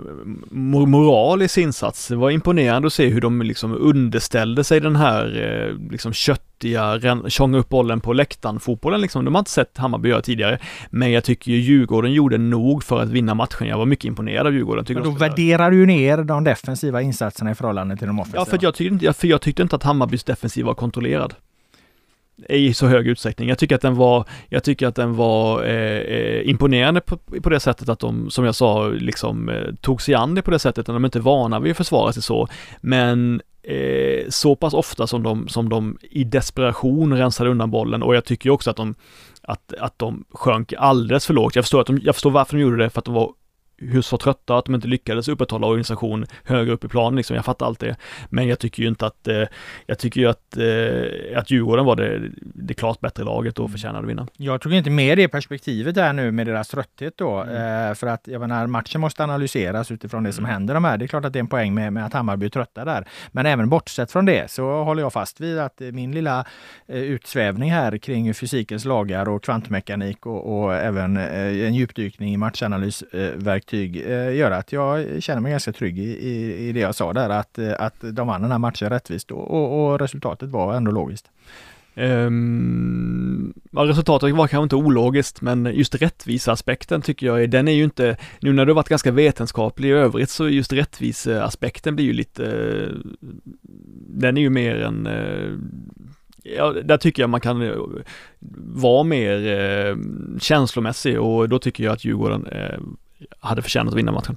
moralisk insats. Det var imponerande att se hur de liksom underställde sig den här eh, liksom kött köttiga, tjonga upp bollen på läktaren fotbollen liksom. De har inte sett Hammarby göra tidigare. Men jag tycker ju Djurgården gjorde nog för att vinna matchen. Jag var mycket imponerad av Djurgården. Tycker Men då värderar du ner de defensiva insatserna i förhållande till de offensiva. Ja, för jag tyckte, för jag tyckte inte att Hammarbys defensiv var kontrollerad i så hög utsträckning. Jag tycker att den var, jag tycker att den var eh, eh, imponerande på, på det sättet att de, som jag sa, liksom eh, tog sig an det på det sättet, att de är inte vana vid att försvara sig så. Men eh, så pass ofta som de, som de i desperation rensade undan bollen och jag tycker också att de, att, att de sjönk alldeles för lågt. Jag förstår, att de, jag förstår varför de gjorde det, för att de var hur så trötta att de inte lyckades upprätthålla organisation högre upp i planen liksom. Jag fattar allt det. Men jag tycker ju inte att, eh, jag tycker ju att, eh, att Djurgården var det, det klart bättre laget och förtjänade att vinna. Jag tog inte med det perspektivet här nu med deras trötthet då. Mm. Eh, för att jag menar, matchen måste analyseras utifrån det som Mm. händer de här. Det är klart att det är en poäng med, med att Hammarby är trötta där. Men även bortsett från det så håller jag fast vid att min lilla eh, utsvävning här kring fysikens lagar och kvantmekanik och, och även eh, en djupdykning i matchanalysverktyg eh, gör att jag känner mig ganska trygg i, i, i det jag sa där. Att, eh, att de vann den här matchen rättvist och, och, och resultatet var ändå logiskt. Um, ja, resultatet var kanske inte ologiskt, men just rättviseaspekten tycker jag den är ju inte, nu när du varit ganska vetenskaplig i övrigt så just rättviseaspekten blir ju lite, den är ju mer en, eh, ja, där tycker jag man kan eh, vara mer känslomässig och då tycker jag att Djurgården hade förtjänat att vinna matchen.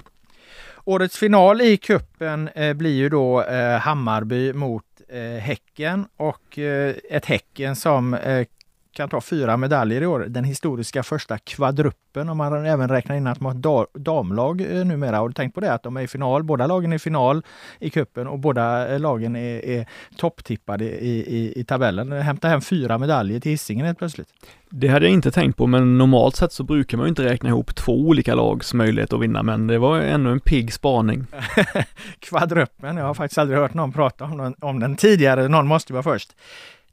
Årets final i kuppen eh, blir ju då eh, Hammarby mot eh, Häcken och eh, ett Häcken som eh, kan ta fyra medaljer i år. Den historiska första kvadruppen om man även räknar in att de har ett damlag eh, numera. Har du tänkt på det? Att de är i final, båda lagen är i final i kuppen och båda eh, lagen är, är topptippade i, i, i tabellen. Hämta hem fyra medaljer till Hisingen helt plötsligt. Det hade jag inte tänkt på, men normalt sett så brukar man ju inte räkna ihop två olika lags möjlighet att vinna, men det var ännu en pigg spaning. kvadruppen. Jag har faktiskt aldrig hört någon prata om den, om den tidigare. Någon måste vara först.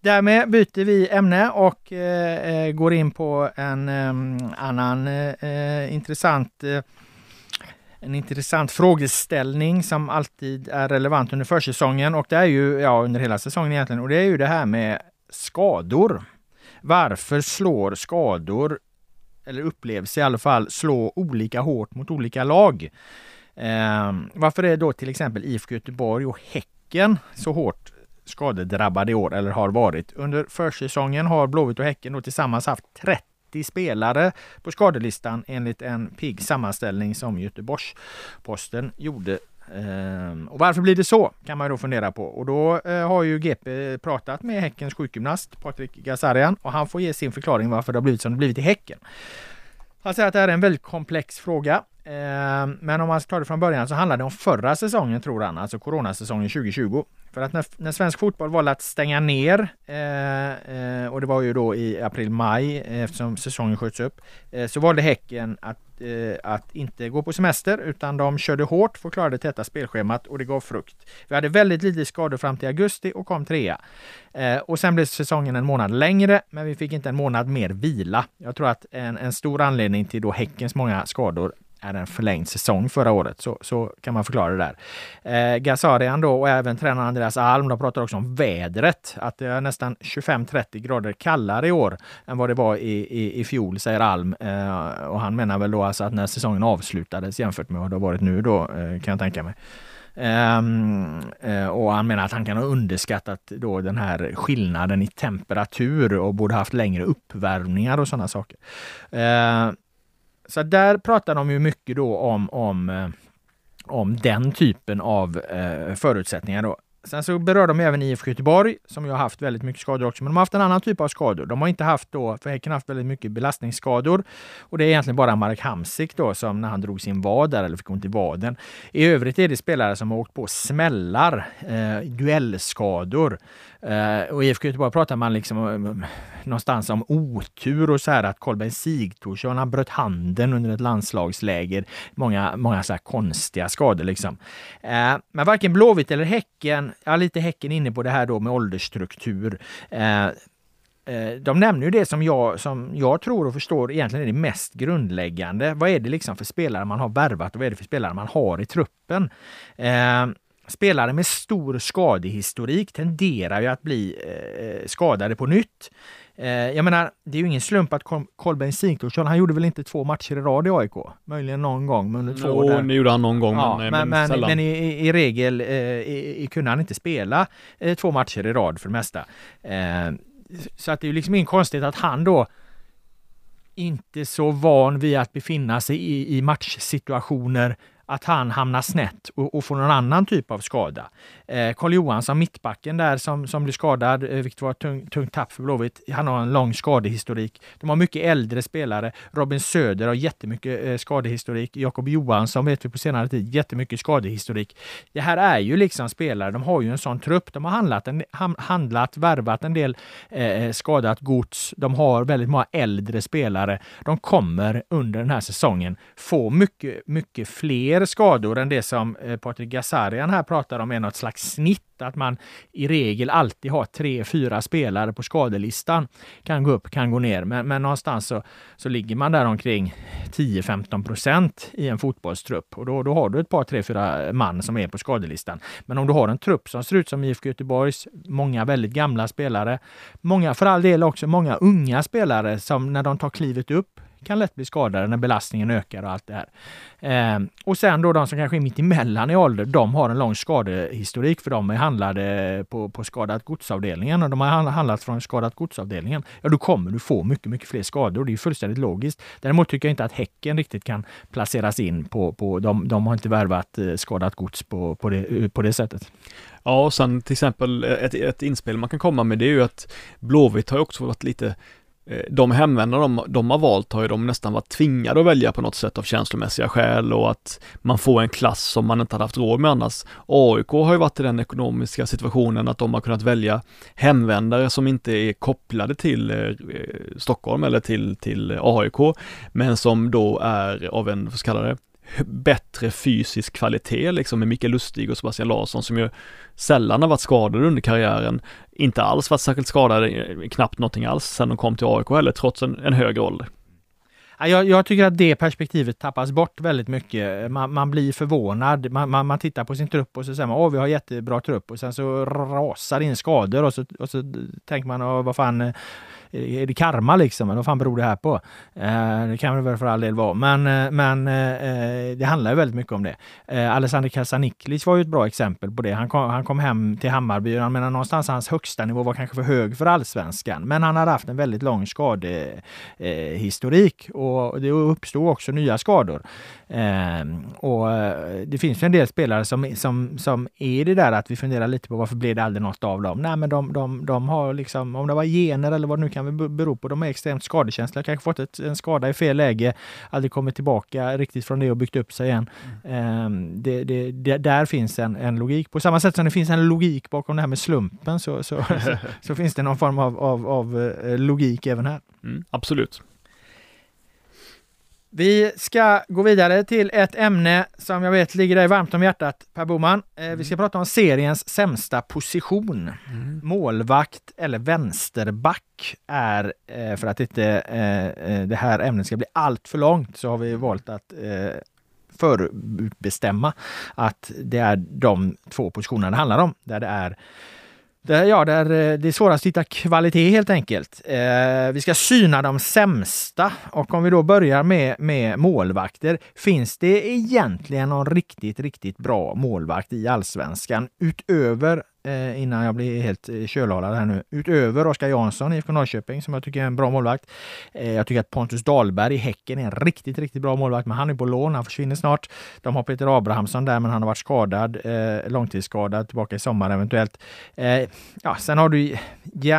Därmed byter vi ämne och eh, eh går in på en eh, annan eh, intressant eh, en intressant frågeställning som alltid är relevant under försäsongen och det är ju, ja under hela säsongen egentligen, och det är ju det här med skador. Varför slår skador, eller upplevs i alla fall, slå olika hårt mot olika lag? Eh, varför är då till exempel IFK Göteborg och Häcken så hårt skadedrabbade i år, eller har varit? Under försäsongen har Blåvitt och Häcken då tillsammans haft 30 spelare på skadelistan enligt en pigg sammanställning som Göteborgs-Posten gjorde. Ehm, och varför blir det så? Kan man ju då fundera på. Och då eh, har ju GP pratat med Häckens sjukgymnast Patrik Gazarian och han får ge sin förklaring varför det har blivit som det blivit i Häcken. Han säger att det här är en väldigt komplex fråga. Eh, Men om man tar det från början så handlar det om förra säsongen tror han, alltså coronasäsongen 2020. För att när, när svensk fotboll valde att stänga ner, eh, eh, och det var ju då i april-maj eh, eftersom säsongen sköts upp, eh, så valde Häcken att, eh, att inte gå på semester utan de körde hårt för att klara det täta spelschemat och det gav frukt. Vi hade väldigt lite skador fram till augusti och kom trea. Eh, och sen blev säsongen en månad längre, men vi fick inte en månad mer vila. Jag tror att en, en stor anledning till då Häckens många skador är en förlängd säsong förra året. Så, så kan man förklara det där. Eh, Gazarian då och även tränaren Andreas Alm, de pratar också om vädret. Att det är nästan 25-30 grader kallare i år än vad det var i, i, i fjol, säger Alm. Eh, och han menar väl då alltså att när säsongen avslutades jämfört med vad det har varit nu då, eh, kan jag tänka mig. Um, uh, och han menar att han kan ha underskattat då den här skillnaden i temperatur och borde haft längre uppvärmningar och sådana saker. Uh, så där pratar de ju mycket då om, om, eh, om den typen av eh, förutsättningar. Då. Sen så berör de även IFK Göteborg som ju har haft väldigt mycket skador också, men de har haft en annan typ av skador. De har inte haft då, för Häcken har haft väldigt mycket belastningsskador och det är egentligen bara Marek Hamsik då som när han drog sin vad där eller fick ont i vaden. I övrigt är det spelare som har åkt på smällar, eh, duellskador. Uh, och i IFK Göteborg pratar man liksom um, någonstans om otur och så här att Kolbeinn Sigthorsson han bröt handen under ett landslagsläger. Många, många så här konstiga skador liksom. Uh, men varken Blåvitt eller Häcken, ja lite Häcken inne på det här då med åldersstruktur. Uh, de nämner ju det som jag, som jag tror och förstår egentligen är det mest grundläggande. Vad är det liksom för spelare man har värvat och vad är det för spelare man har i truppen? Eh, spelare med stor skadehistorik tenderar ju att bli eh, skadade på nytt. Eh, jag menar, det är ju ingen slump att Kol- Kolbeinn Sigthorsson, han gjorde väl inte två matcher i rad i AIK? Möjligen någon gång, men under två år där. gjorde han någon gång, Ja, men, men, men, sällan. men i, i, regel eh, i, i, kunde han inte spela eh, två matcher i rad för det mesta. Eh, så att det är ju liksom ingen konstigt att han då inte så van vid att befinna sig i, i matchsituationer att han hamnar snett och, och får någon annan typ av skada. Eh, Karl Johansson, mittbacken där som, som blir skadad, eh, vilket var ett tung, tungt tapp för Blåvitt. Han har en lång skadehistorik. De har mycket äldre spelare. Robin Söder har jättemycket eh, skadehistorik. Jakob Johansson vet vi på senare tid, jättemycket skadehistorik. Det här är ju liksom spelare, de har ju en sån trupp. De har handlat, en, handlat värvat en del eh, eh, skadat gods. De har väldigt många äldre spelare. De kommer under den här säsongen få mycket, mycket fler skador än det som eh, Patrik Gazarian här pratar om är något slags snitt att man i regel alltid har tre, fyra spelare på skadelistan. Kan gå upp, kan gå ner, men, men någonstans så, så ligger man där omkring 10-15 procent i en fotbollstrupp och då, då har du ett par, tre, fyra man som är på skadelistan. Men om du har en trupp som ser ut som IFK Göteborgs, många väldigt gamla spelare, många för all del också många unga spelare som när de tar klivet upp kan lätt bli skadade när belastningen ökar och allt det här. Eh, och sen då de som kanske är mitt emellan i ålder, de har en lång skadehistorik för de är handlade på, på skadat godsavdelningen och de har handlat från skadat godsavdelningen. Ja, då kommer du få mycket, mycket fler skador. Det är fullständigt logiskt. Däremot tycker jag inte att Häcken riktigt kan placeras in på, på de, de har inte värvat eh, skadat gods på, på, det, eh, på det sättet. Ja, och sen till exempel ett, ett inspel man kan komma med det är ju att Blåvitt har också varit lite Eh, de hemvändarna de, de har valt har ju de nästan varit tvingade att välja på något sätt av känslomässiga skäl och att man får en klass som man inte hade haft råd med annars. AIK har ju varit i den ekonomiska situationen att de har kunnat välja hemvändare som inte är kopplade till eh, Stockholm eller till, till AIK, men som då är av en, vad ska kalla det, bättre fysisk kvalitet liksom med Mikael Lustig och Sebastian Larsson som ju sällan har varit skadade under karriären. Inte alls varit särskilt skadade, eh, knappt någonting alls sedan de kom till AIK heller, trots en, en högre ålder. Jag, jag, tycker att det perspektivet tappas bort väldigt mycket. Man, man blir förvånad. Man, man, man, tittar på sin trupp och så säger man att vi har jättebra trupp och sen så rasar in skador och så, och så tänker man vad fan eh, är det karma liksom? Eller vad fan beror det här på? Eh, det kan det väl för all del vara, men, eh, men eh, det handlar ju väldigt mycket om det. Alexander Kasaniklic var ju ett bra exempel på det. Han kom, han kom hem till Hammarby och jag menar någonstans hans högsta nivå var kanske för hög för allsvenskan, men han hade haft en väldigt lång skadehistorik och det uppstod också nya skador. Eh, och det finns ju en del spelare som, som, som är det där att vi funderar lite på varför blev det aldrig något av dem? Nej, men de, de, de har liksom, om det var gener eller vad det nu kan bero på. De är extremt skadekänsliga, kanske fått ett, en skada i fel läge, aldrig kommit tillbaka riktigt från det och byggt upp sig igen. Mm. Det, det, det, där finns en, en logik. På samma sätt som det finns en logik bakom det här med slumpen så, så, så, så finns det någon form av, av, av eh, logik även här. Mm, absolut. Vi ska gå vidare till ett ämne som jag vet ligger dig varmt om hjärtat, Per Boman. Mm. Vi ska prata om seriens sämsta position. Mm. Målvakt eller vänsterback är, eh, för att inte eh, det här ämnet ska bli allt för långt, så har vi valt att förutbestämma att det är de två positionerna det handlar om, där det är det, ja, där eh, det är svårast att hitta kvalitet helt enkelt. Eh, vi ska syna de sämsta och om vi då börjar med, med målvakter. Finns det egentligen någon riktigt, riktigt bra målvakt i allsvenskan utöver eh, innan jag blir helt eh, kölhalad här nu. Utöver Oskar Jansson i IFK Norrköping som jag tycker är en bra målvakt. Eh, jag tycker att Pontus Dahlberg i Häcken är en riktigt, riktigt bra målvakt, men han är på lån. Han försvinner snart. De har Peter Abrahamsson där, men han har varit skadad, eh, långtidsskadad, tillbaka i sommar eventuellt. Eh, ja, sen har du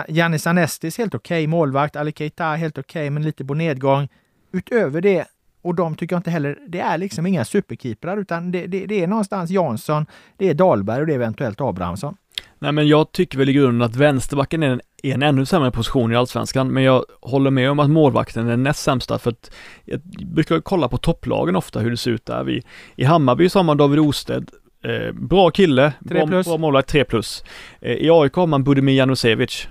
Jannis Anestis, helt okej okay, målvakt. Ali Keita, helt okej, okay, men lite på nedgång. Utöver det och de tycker jag inte heller, det är liksom inga superkeeprar utan det, det, det, är någonstans Jansson, det är Dahlberg och det är eventuellt Abrahamsson. Nej men jag tycker väl i grunden att vänsterbacken är en, är en ännu sämre position i Allsvenskan, men jag håller med om att målvakten är den näst sämsta för att jag brukar kolla på topplagen ofta hur det ser ut där. Vi, I Hammarby så har man David Osted, eh, bra kille, bra, bra målvakt, 3 plus. Eh, I AIK har man Budimir Janusevic,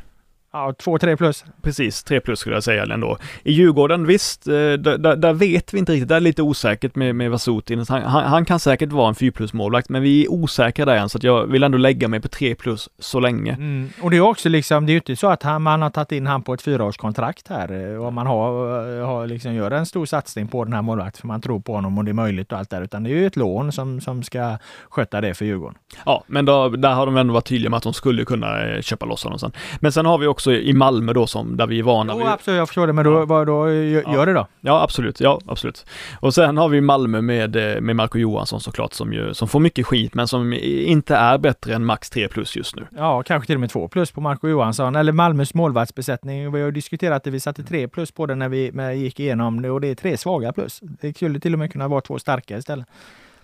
Ja, två, tre plus. Precis, tre plus skulle jag säga ändå. I Djurgården, visst, eh, där, där, vet vi inte riktigt. Det är lite osäkert med, med Vasutin. Han, han, han, kan säkert vara en 4 plus målvakt, men vi är osäkra där än, så att jag vill ändå lägga mig på 3 plus så länge. Mm. Och det är också liksom, det är ju inte så att han, man har tagit in han på ett fyraårskontrakt här eh, och man har, eh, har liksom gör en stor satsning på den här målvakten för man tror på honom och det är möjligt och allt där, utan det är ju ett lån som, som ska sköta det för Djurgården. Ja, men då, där har de ändå varit tydliga med att de skulle kunna köpa loss honom sen. Men sen har vi också också i Malmö då som, där vi är vana. Jo, absolut, jag förstår det, men då, vad, då gör, Ja. det då? Ja, absolut. Ja, absolut. Och sen har vi Malmö med, eh, med Marco Johansson såklart som, ju, som får mycket skit men som inte är bättre än max 3 plus just nu. Ja, kanske till och med två plus på Marco Johansson. Eller Malmös målvaktsbesättning. Vi har diskuterat det. Vi satte tre plus på den vi när vi gick igenom det och det är tre svaga plus. Det skulle till och med kunna vara två starka istället.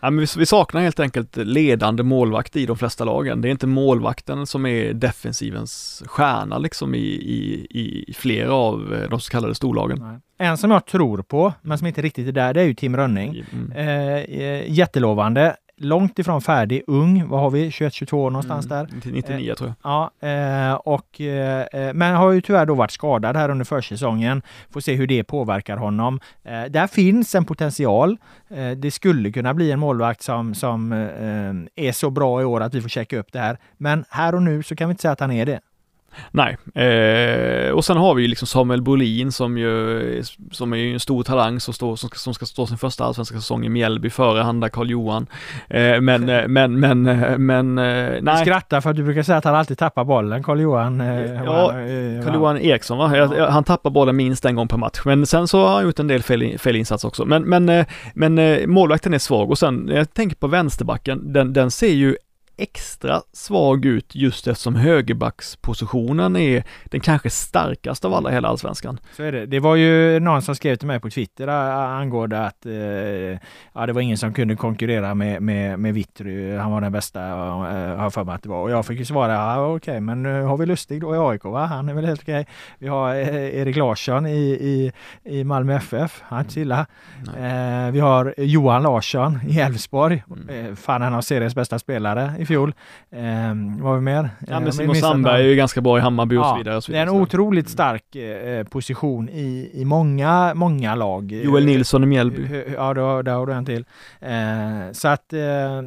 Ja, men vi, vi saknar helt enkelt ledande målvakt i de flesta lagen. Det är inte målvakten som är defensivens stjärna liksom i, i, i flera av eh, de så kallade storlagen. Nej. En som jag tror på, men som inte riktigt är där, det är ju Tim Rönning. Mm. Eh, eh, jättelovande. Långt ifrån färdig, ung. Vad har vi? 21-22 någonstans där. Mm, 99 tror jag. Ja, eh, och, eh, eh, men har ju tyvärr då varit skadad här under försäsongen. Får se hur det påverkar honom. Eh, där finns en potential. Eh, det skulle kunna bli en målvakt som, som eh, är så bra i år att vi får checka upp det här. Men här och nu så kan vi inte säga att han är det. Nej, eh, och sen har vi ju liksom Samuel Brolin som ju, som är ju en stor talang som, står, som, ska, som ska stå sin första allsvenska säsong i Mjällby före han där Karl-Johan. Eh, men, eh, men, men, eh, men, eh, Du nej. skrattar för att du brukar säga att han alltid tappar bollen, Karl-Johan. Eh, Ja, Karl-Johan Eriksson va? Jag- jag- Han tappar bollen minst en gång per match, men sen så har han gjort en del fel, felinsats också. Men, men, men målvakten är svag och sen, jag tänker på vänsterbacken, den, den ser ju extra svag ut just eftersom högerbackspositionen är den kanske starkaste av alla i hela allsvenskan. Så är det. Det var ju någon som skrev till mig på Twitter angående att eh, ja, det var ingen som kunde konkurrera med, med, med Vittry. Han var den bästa, eh, har jag för mig att det var. Och jag fick ju svara, ja, okej, men nu har vi Lustig då i AIK, va? Han är väl helt okej. Vi har eh, Erik Larsson i, i, i Malmö FF, han är inte illa. Eh, vi har Johan Larsson i Elfsborg. Mm. Eh, fan, han har seriens bästa spelare i fjol. Eh, vad har vi mer? Ja Eh, men Simon Sandberg är ju ganska bra i Hammarby och så vidare. Och så det är vidare. en otroligt stark eh, position i, i många, många lag. Joel Nilsson i Mjällby. Ja, då, där har du en till. Eh, så att eh,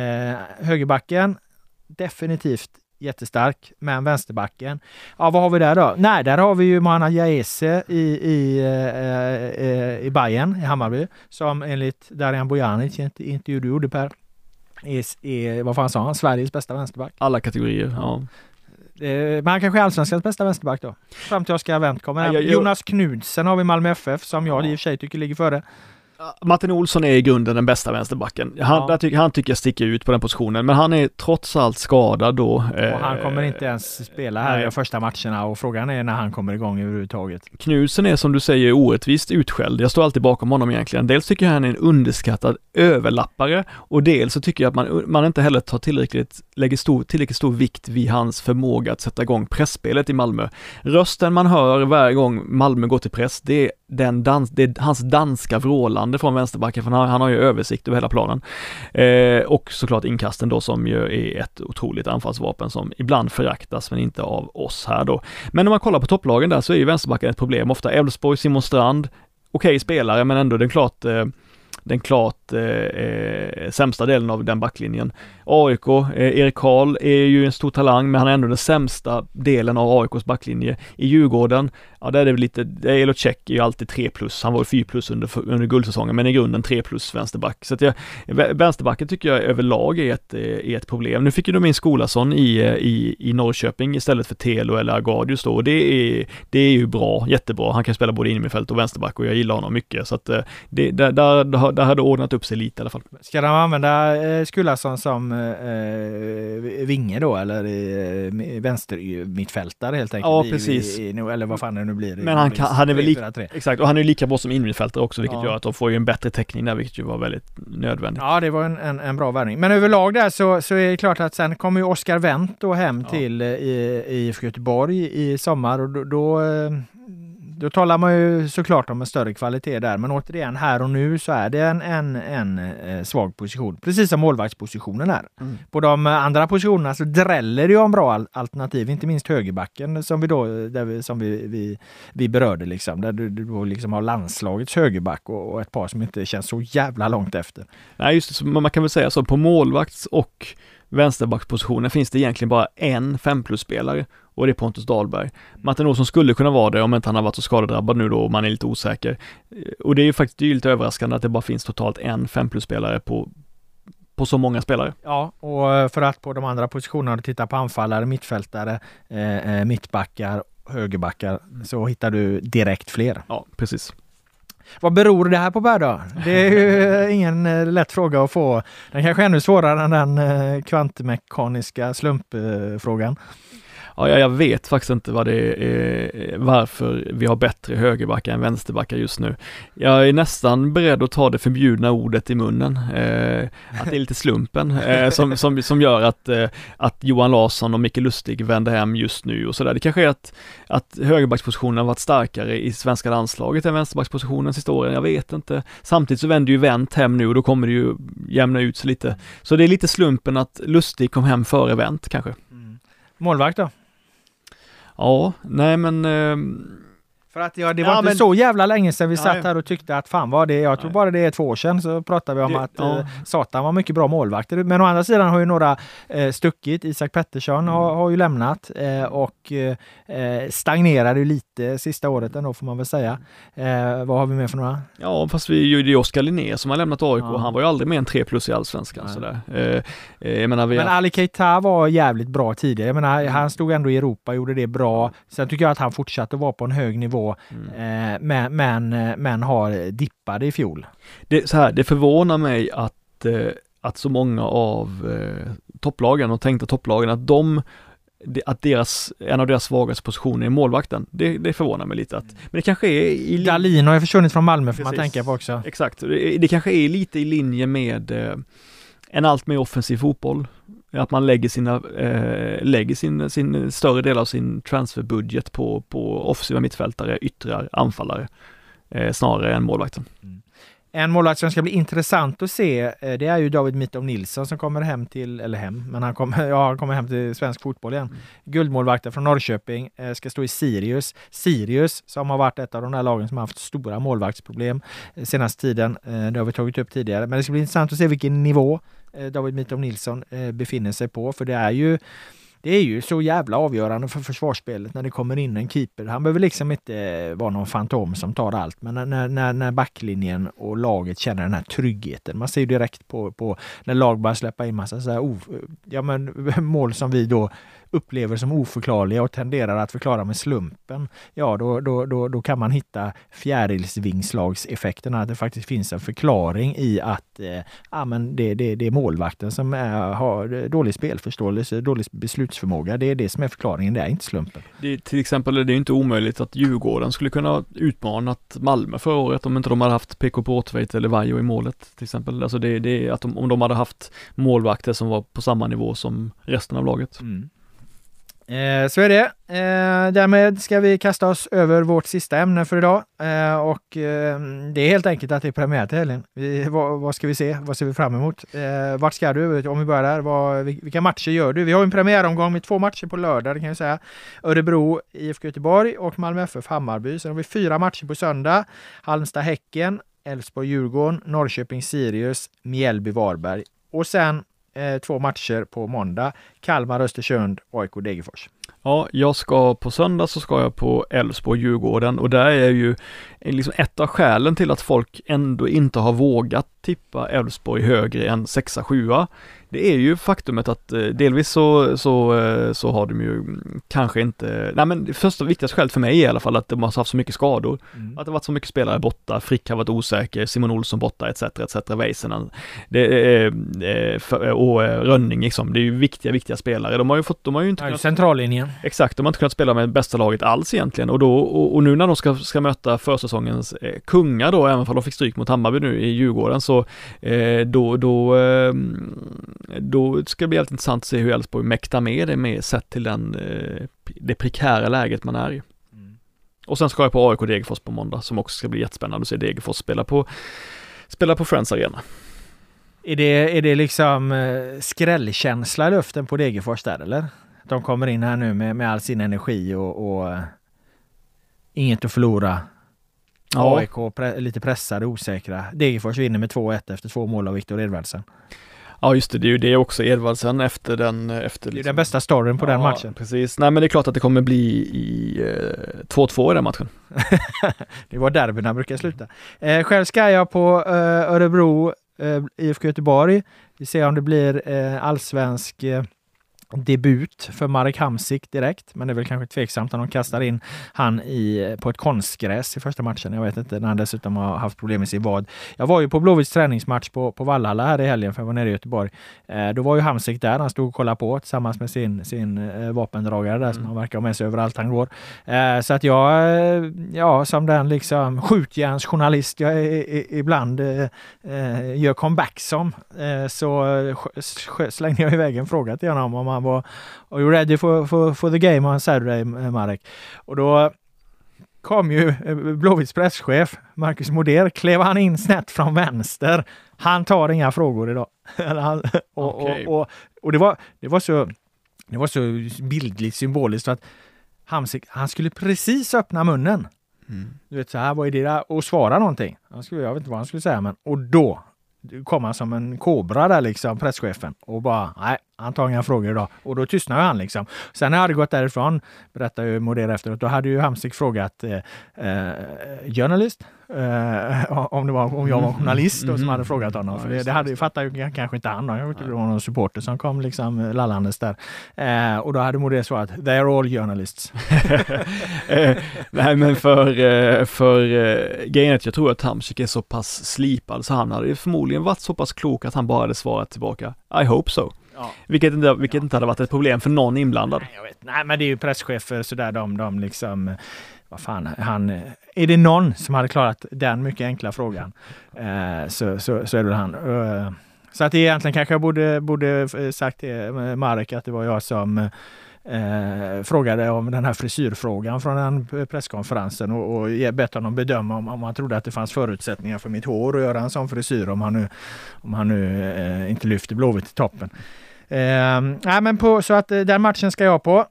eh, högerbacken, definitivt jättestark, men vänsterbacken, ja vad har vi där då? Nej, där har vi ju Mana Jaese i, i, eh, eh, i Bayern i Hammarby, som enligt Darijan Bojanic intervju du gjorde Per, är, är, vad fan sa han, Sveriges bästa vänsterback. Alla kategorier, ja. Men han kanske är allsvenskans bästa vänsterback då. Fram till Oskar Wendt kommer. Jonas Knudsen har vi Malmö FF som jag Ja. i och för sig tycker ligger före. Martin Olsson är i grunden den bästa vänsterbacken. Han, Ja. tycker, han tycker jag sticker ut på den positionen, men han är trots allt skadad då. Och han Eh, kommer inte ens spela här i första matcherna och frågan är när han kommer igång överhuvudtaget. Knudsen är som du säger orättvist utskälld. Jag står alltid bakom honom egentligen. Dels tycker jag han är en underskattad överlappare och dels så tycker jag att man, man inte heller tar tillräckligt, lägger stor, tillräckligt stor vikt vid hans förmåga att sätta igång pressspelet i Malmö. Rösten man hör varje gång Malmö går till press, det är, den dans, det är hans danska vrålande från vänsterbacken, för han har, han har ju översikt över hela planen. Eh, och såklart inkasten då som ju är ett otroligt anfallsvapen som ibland föraktas men inte av oss här då. Men om man kollar på topplagen där så är ju vänsterbacken ett problem ofta. Elfsborg, Simon Strand, okej spelare men ändå den klart eh, den klart eh, eh, sämsta delen av den backlinjen. AIK, eh, Erik Karl är ju en stor talang men han är ändå den sämsta delen av AIKs backlinje. I Djurgården, ja där är det väl lite, det är är ju alltid 3 plus, han var ju 4 plus under, under guldsäsongen men i grunden 3 plus vänsterback. Så att jag, vä- vänsterbacken tycker jag överlag är ett, eh, är ett problem. Nu fick ju de in Skolason i, eh, i, i Norrköping istället för Telo eller Agardius då och det är, det är ju bra, jättebra. Han kan spela både innermittfält och vänsterback och jag gillar honom mycket så att eh, det, där, där, där, det ordnat upp sig lite i alla fall. Ska de använda eh, Skulason som eh, vinge då eller eh, vänster mittfältare helt enkelt? Ja, I- precis. I, i, eller vad fan det nu blir. Men han, kan, han är väl lika, 3-4-3. exakt, och han är lika bra som innermittfältare också vilket Ja. gör att de får ju en bättre täckning där vilket ju var väldigt nödvändigt. Ja, det var en, en, en bra värvning. Men överlag där så, så är det klart att sen kommer ju Oskar Wendt då hem Ja. till eh, i, IFK Göteborg i sommar och då, då, eh, då talar man ju såklart om en större kvalitet där. Men återigen, här och nu så är det en, en, en eh, svag position. Precis som målvaktspositionen är. Mm. På de eh, andra positionerna så dräller det ju om bra al- alternativ, inte minst högerbacken som vi då, där vi, som vi, vi, vi berörde liksom. Där du, du liksom har landslagets högerback och, och ett par som inte känns så jävla långt efter. Nej just det, man kan väl säga så, på målvakts och vänsterbackspositionen finns det egentligen bara en 5 plus-spelare och det är Pontus Dahlberg. Martin Olsson skulle kunna vara det om inte han har varit så skadedrabbad nu då och man är lite osäker. Eh, Och det är ju faktiskt det är lite överraskande att det bara finns totalt en 5 plus-spelare på, på så många spelare. Ja, och för att på de andra positionerna titta på anfallare, mittfältare, eh, eh, mittbackar högerbackar så hittar du direkt fler. Ja, precis. Vad beror det här på Per då? Det är ju ingen eh, lätt fråga att få. Den kanske är ännu svårare än den eh, kvantmekaniska slumpfrågan. Ja, jag vet faktiskt inte vad det är, varför vi har bättre högerbackar än vänsterbackar just nu. Jag är nästan beredd att ta det förbjudna ordet i munnen, eh, att det är lite slumpen eh, som, som, som gör att, eh, att Johan Larsson och Micke Lustig vänder hem just nu och sådär. Det kanske är att, att högerbackspositionen har varit starkare i svenska landslaget än vänsterbackspositionen sista åren, jag vet inte. Samtidigt så vänder ju Wendt hem nu och då kommer det ju jämna ut sig lite. Så det är lite slumpen att Lustig kom hem före Wendt kanske. Mm. Målvakt då? Ja, nej men ehm, för att ja, det var Ja, inte men- så jävla länge sedan vi Nej. satt här och tyckte att fan var det, jag tror Nej. bara det är två år sedan så pratade vi om Det- att ja. eh, Satan var mycket bra målvakter. Men å andra sidan har ju några eh, stuckit. Isak Pettersson Mm. har, har ju lämnat eh, och eh, stagnerade ju lite sista året ändå får man väl säga. Eh, vad har vi med för några? Ja, fast vi det är ju Oskar Linné som har lämnat AIK Ja. han var ju aldrig mer än 3 plus i Allsvenskan Nej. sådär. Eh, eh, jag menar, vi Men har, Ali Keita var jävligt bra tidigare. Jag menar, Mm. han stod ändå i Europa och gjorde det bra. Sen tycker jag att han fortsatte att vara på en hög nivå. Mm. Eh, men, men, men har dippade i fjol. det, så här, det förvånar mig att, eh, att så många av eh, topplagen och tänkta topplagen, att de att deras, en av deras svagaste positioner är målvakten. Det, det förvånar mig lite att, men det kanske är i Dalin har ju försvunnit från Malmö får man tänka på också. Exakt, det, det kanske är lite i linje med eh, en allt mer offensiv fotboll. Att man lägger sina, eh, lägger sin, sin större del av sin transferbudget på, på offensiva mittfältare, yttrar, anfallare, eh, snarare än målvakten. Mm. En målvakt som ska bli intressant att se, eh, det är ju David Mitov Nilsson som kommer hem till, eller hem, men han kommer, ja, han kommer hem till svensk fotboll igen. Guldmålvakten från Norrköping, eh, ska stå i Sirius. Sirius som har varit ett av de där lagen som har haft stora målvaktsproblem eh, senaste tiden. Det har vi tagit upp tidigare, men det ska bli intressant att se vilken nivå David Mitov Nilsson befinner sig på, för det är ju det är ju så jävla avgörande för försvarsspelet när det kommer in en keeper. Han behöver liksom inte eh, vara någon fantom som tar allt, men när- när, när, backlinjen och laget känner den här tryggheten. Man ser ju direkt på, på när lag börjar släppa in massa så här, oh, ja, men, mål som vi då upplever som oförklarliga och tenderar att förklara med slumpen. Ja, då, då, då, då kan man hitta fjärilsvingslagseffekten, att det faktiskt finns en förklaring i att eh, ja, men det, det, det är målvakten som är, har dålig spelförståelse, dålig beslutsförmåga. Det är det som är förklaringen, det är inte slumpen. Det, är till exempel är det inte omöjligt att Djurgården skulle kunna utmanat Malmö förra året om inte de hade haft PK Båtveit eller Vaiho i målet till exempel. Alltså det, det är att de, om de hade haft målvakter som var på samma nivå som resten av laget. Eh, så är det. Eh, därmed ska vi kasta oss över vårt sista ämne för idag. Eh, och eh, det är helt enkelt att det är premiär till helgen. Vi, vad, vad ska vi se? Vad ser vi fram emot? Eh, vart ska du? Om vi börjar där. Vad, vilka matcher gör du? Vi har en premiäromgång med två matcher på lördag, det kan jag säga. Örebro, IFK Göteborg och Malmö FF Hammarby. Sen har vi fyra matcher på söndag. Halmstad-Häcken, Elfsborg-Djurgården, Norrköping-Sirius, Mjällby-Varberg. Och sen eh, två matcher på måndag. Kalmar-Östersund, AIK-Degerfors. Ja, jag ska på söndag så ska jag på Elfsborg-Djurgården och där är ju liksom ett av skälen till att folk ändå inte har vågat tippa Elfsborg högre än 6-7 det är ju faktumet att eh, delvis så, så, eh, så har de ju mm, kanske inte, nej men det första viktigaste skälet för mig är i alla fall att de har haft så mycket skador. Mm. Att det varit så mycket spelare borta, Frick har varit osäker, Simon Olsson borta etc. etc. Väisänen och eh, Rönning liksom. Det är ju viktiga, viktiga spelare. De har ju fått, de har ju inte Ja, kunnat centrallinjen. Exakt, de har inte kunnat spela med bästa laget alls egentligen och då, och, och nu när de ska, ska möta försäsongens eh, kungar då, även om de fick stryk mot Hammarby nu i Djurgården, så eh, då, då, eh, då ska det bli helt intressant att se hur Elfsborg mäktar med det med sett till den, eh, det prekära läget man är i. Och sen ska jag på AIK Degerfors på måndag som också ska bli jättespännande att se Degerfors spela på, spela på Friends Arena. Är det, är det liksom eh, skrällkänsla i luften på Degerfors där eller? De kommer in här nu med, med all sin energi och, och eh, inget att förlora. Ja. AIK pre, lite pressade, osäkra. Degerfors vinner med 2-1 efter två mål av Viktor Edvardsen. Ja just det, det är ju det också Edvardsen efter den, efter Det är liksom- den bästa storyn på den Ja, matchen. Precis, nej men det är klart att det kommer bli i eh, 2-2 i den matchen. Det var derbyna brukar sluta. Eh, själv ska jag på eh, Örebro, eh, IFK Göteborg. Vi ser om det blir eh, allsvensk eh, debut för Marek Hamsik direkt. Men det är väl kanske tveksamt om de kastar in han i, på ett konstgräs i första matchen. Jag vet inte, när han dessutom har haft problem med sin vad. Jag var ju på Blåvitts träningsmatch på, på Vallhalla här i helgen, för jag var nere i Göteborg. Eh, då var ju Hamsik där. Han stod och kollade på tillsammans med sin, sin eh, vapendragare där mm. som han verkar ha med sig överallt han går. Eh, så att jag, eh, ja, som den liksom skjutjärnsjournalist jag ibland eh, eh, gör comeback som, så slängde jag iväg en fråga till honom om han var Are you ready for, for, for the game on Saturday, Marek? Och då kom ju eh, Blåvitts presschef Marcus Moder, klev han in snett från vänster. Han tar inga frågor idag. och, okay. och, och, och, det, var, det, var så, det var så bildligt symboliskt att Hamsik, han skulle precis öppna munnen. Mm. Du vet så här, vad är det där? Och svara någonting. Han skulle, jag vet inte vad han skulle säga, men och då kom han som en kobra där liksom, presschefen. Och bara, nej, han tar inga frågor idag. Och då tystnade han liksom. Sen när jag hade gått därifrån, berättar ju Moder efteråt, då hade ju Hamsik frågat eh, eh, journalist, eh, om, det var, om jag var journalist då, som mm. hade frågat honom. Ja, det, det hade, fattar ju kanske inte han. Jag vet det var någon supporter som kom liksom lallandes där. Eh, och då hade Moder svarat, they are all journalists. Eh, nej men för, eh, för grejen är att jag tror att Hamsik är så pass slipad så han hade förmodligen varit så pass klok att han bara hade svarat tillbaka, I hope so. Ja. Vilket, inte, vilket ja. inte hade varit ett problem för någon inblandad. Nej. Nej men det är ju presschefer sådär, de, de liksom vad fan, han, är det någon som hade klarat den mycket enkla frågan eh, så, så, så är det han. Uh, så att egentligen kanske jag borde, borde sagt till Marek att det var jag som eh, frågade om den här frisyrfrågan från den presskonferensen och, och bett honom bedöma om, om han trodde att det fanns förutsättningar för mitt hår att göra en sån frisyr om han nu, om han nu eh, inte lyfter Blåvitt till toppen. Eh, nej, men på, så att eh, den matchen ska jag på.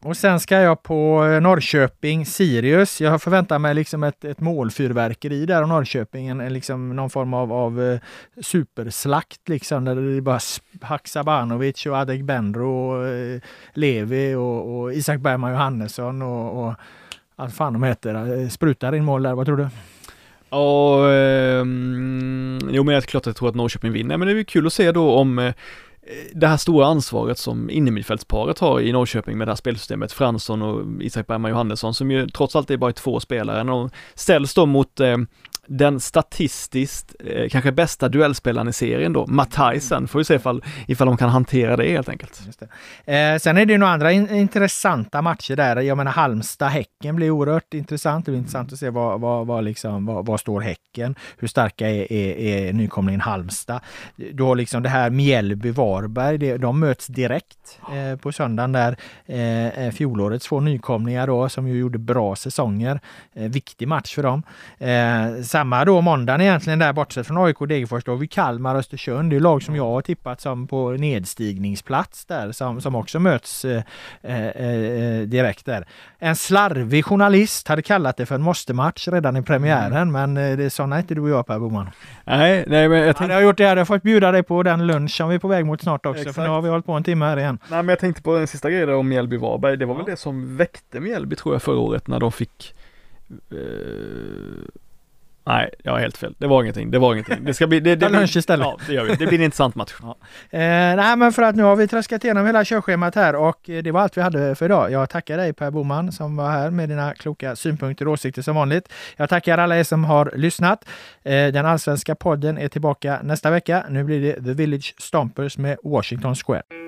Och sen ska jag på eh, Norrköping, Sirius. Jag förväntar mig liksom ett, ett målfyrverkeri där av Norrköping. En, liksom någon form av, av eh, superslakt liksom. Där det bara Haksabanovic och Adegbenro och Levi och, och, Isak Bergman Johannesson och, och allt fan de heter. Sprutar in mål där, vad tror du? Ja, eh, jo men jag är klart att jag tror att Norrköping vinner, men det är kul att se då om Eh, det här stora ansvaret som innermittfältsparet har i Norrköping med det här spelsystemet, Fransson och Isak Bergman Johannesson, som ju trots allt är bara två spelare, de ställs då mot eh, den statistiskt eh, kanske bästa duellspelaren i serien då, Matthijsen, får vi se ifall, ifall de kan hantera det helt enkelt. Eh, sen är det ju några andra in intressanta matcher där. Jag menar Halmstad-Häcken blir oerhört intressant. Det blir intressant att se vad, vad, vad, liksom, vad, vad står Häcken? Hur starka är, är, är nykomlingen Halmstad? Du har liksom det här Mjällby-Varberg, de möts direkt eh, på söndagen där. Eh, eh, fjolårets två nykomlingar då som ju gjorde bra säsonger. Eh, viktig match för dem. Samma då måndagen egentligen där bortsett från AIK och Degerfors då har vi Kalmar och Östersund. Det är lag som jag har tippat som på nedstigningsplats där som, som också möts eh, eh, eh direkt där. En slarvig journalist hade kallat det för en måste-match redan i premiären mm. men eh, det är sådana inte du och jag Per Boman. Nej, nej men jag tänkte... Jag har gjort det, jag hade fått bjuda dig på den lunch som vi är på väg mot snart också Exakt. för nu har vi hållit på en timme här igen. Nej men jag tänkte på den sista grejen om Mjällby-Varberg. Det var ja. väl det som väckte Mjällby tror jag förra året när de fick eh Nej, jag har helt fel. Det var ingenting. Det var ingenting. Det ska bli... Det, det, lunch istället. Ja, det gör vi. Det blir en intressant match. Ja. Eh, nej, men för att nu har vi traskat igenom hela körschemat här och det var allt vi hade för idag. Jag tackar dig Per Boman som var här med dina kloka synpunkter och åsikter som vanligt. Jag tackar alla er som har lyssnat. Eh, den allsvenska podden är tillbaka nästa vecka. Nu blir det The Village Stompers med Washington Square.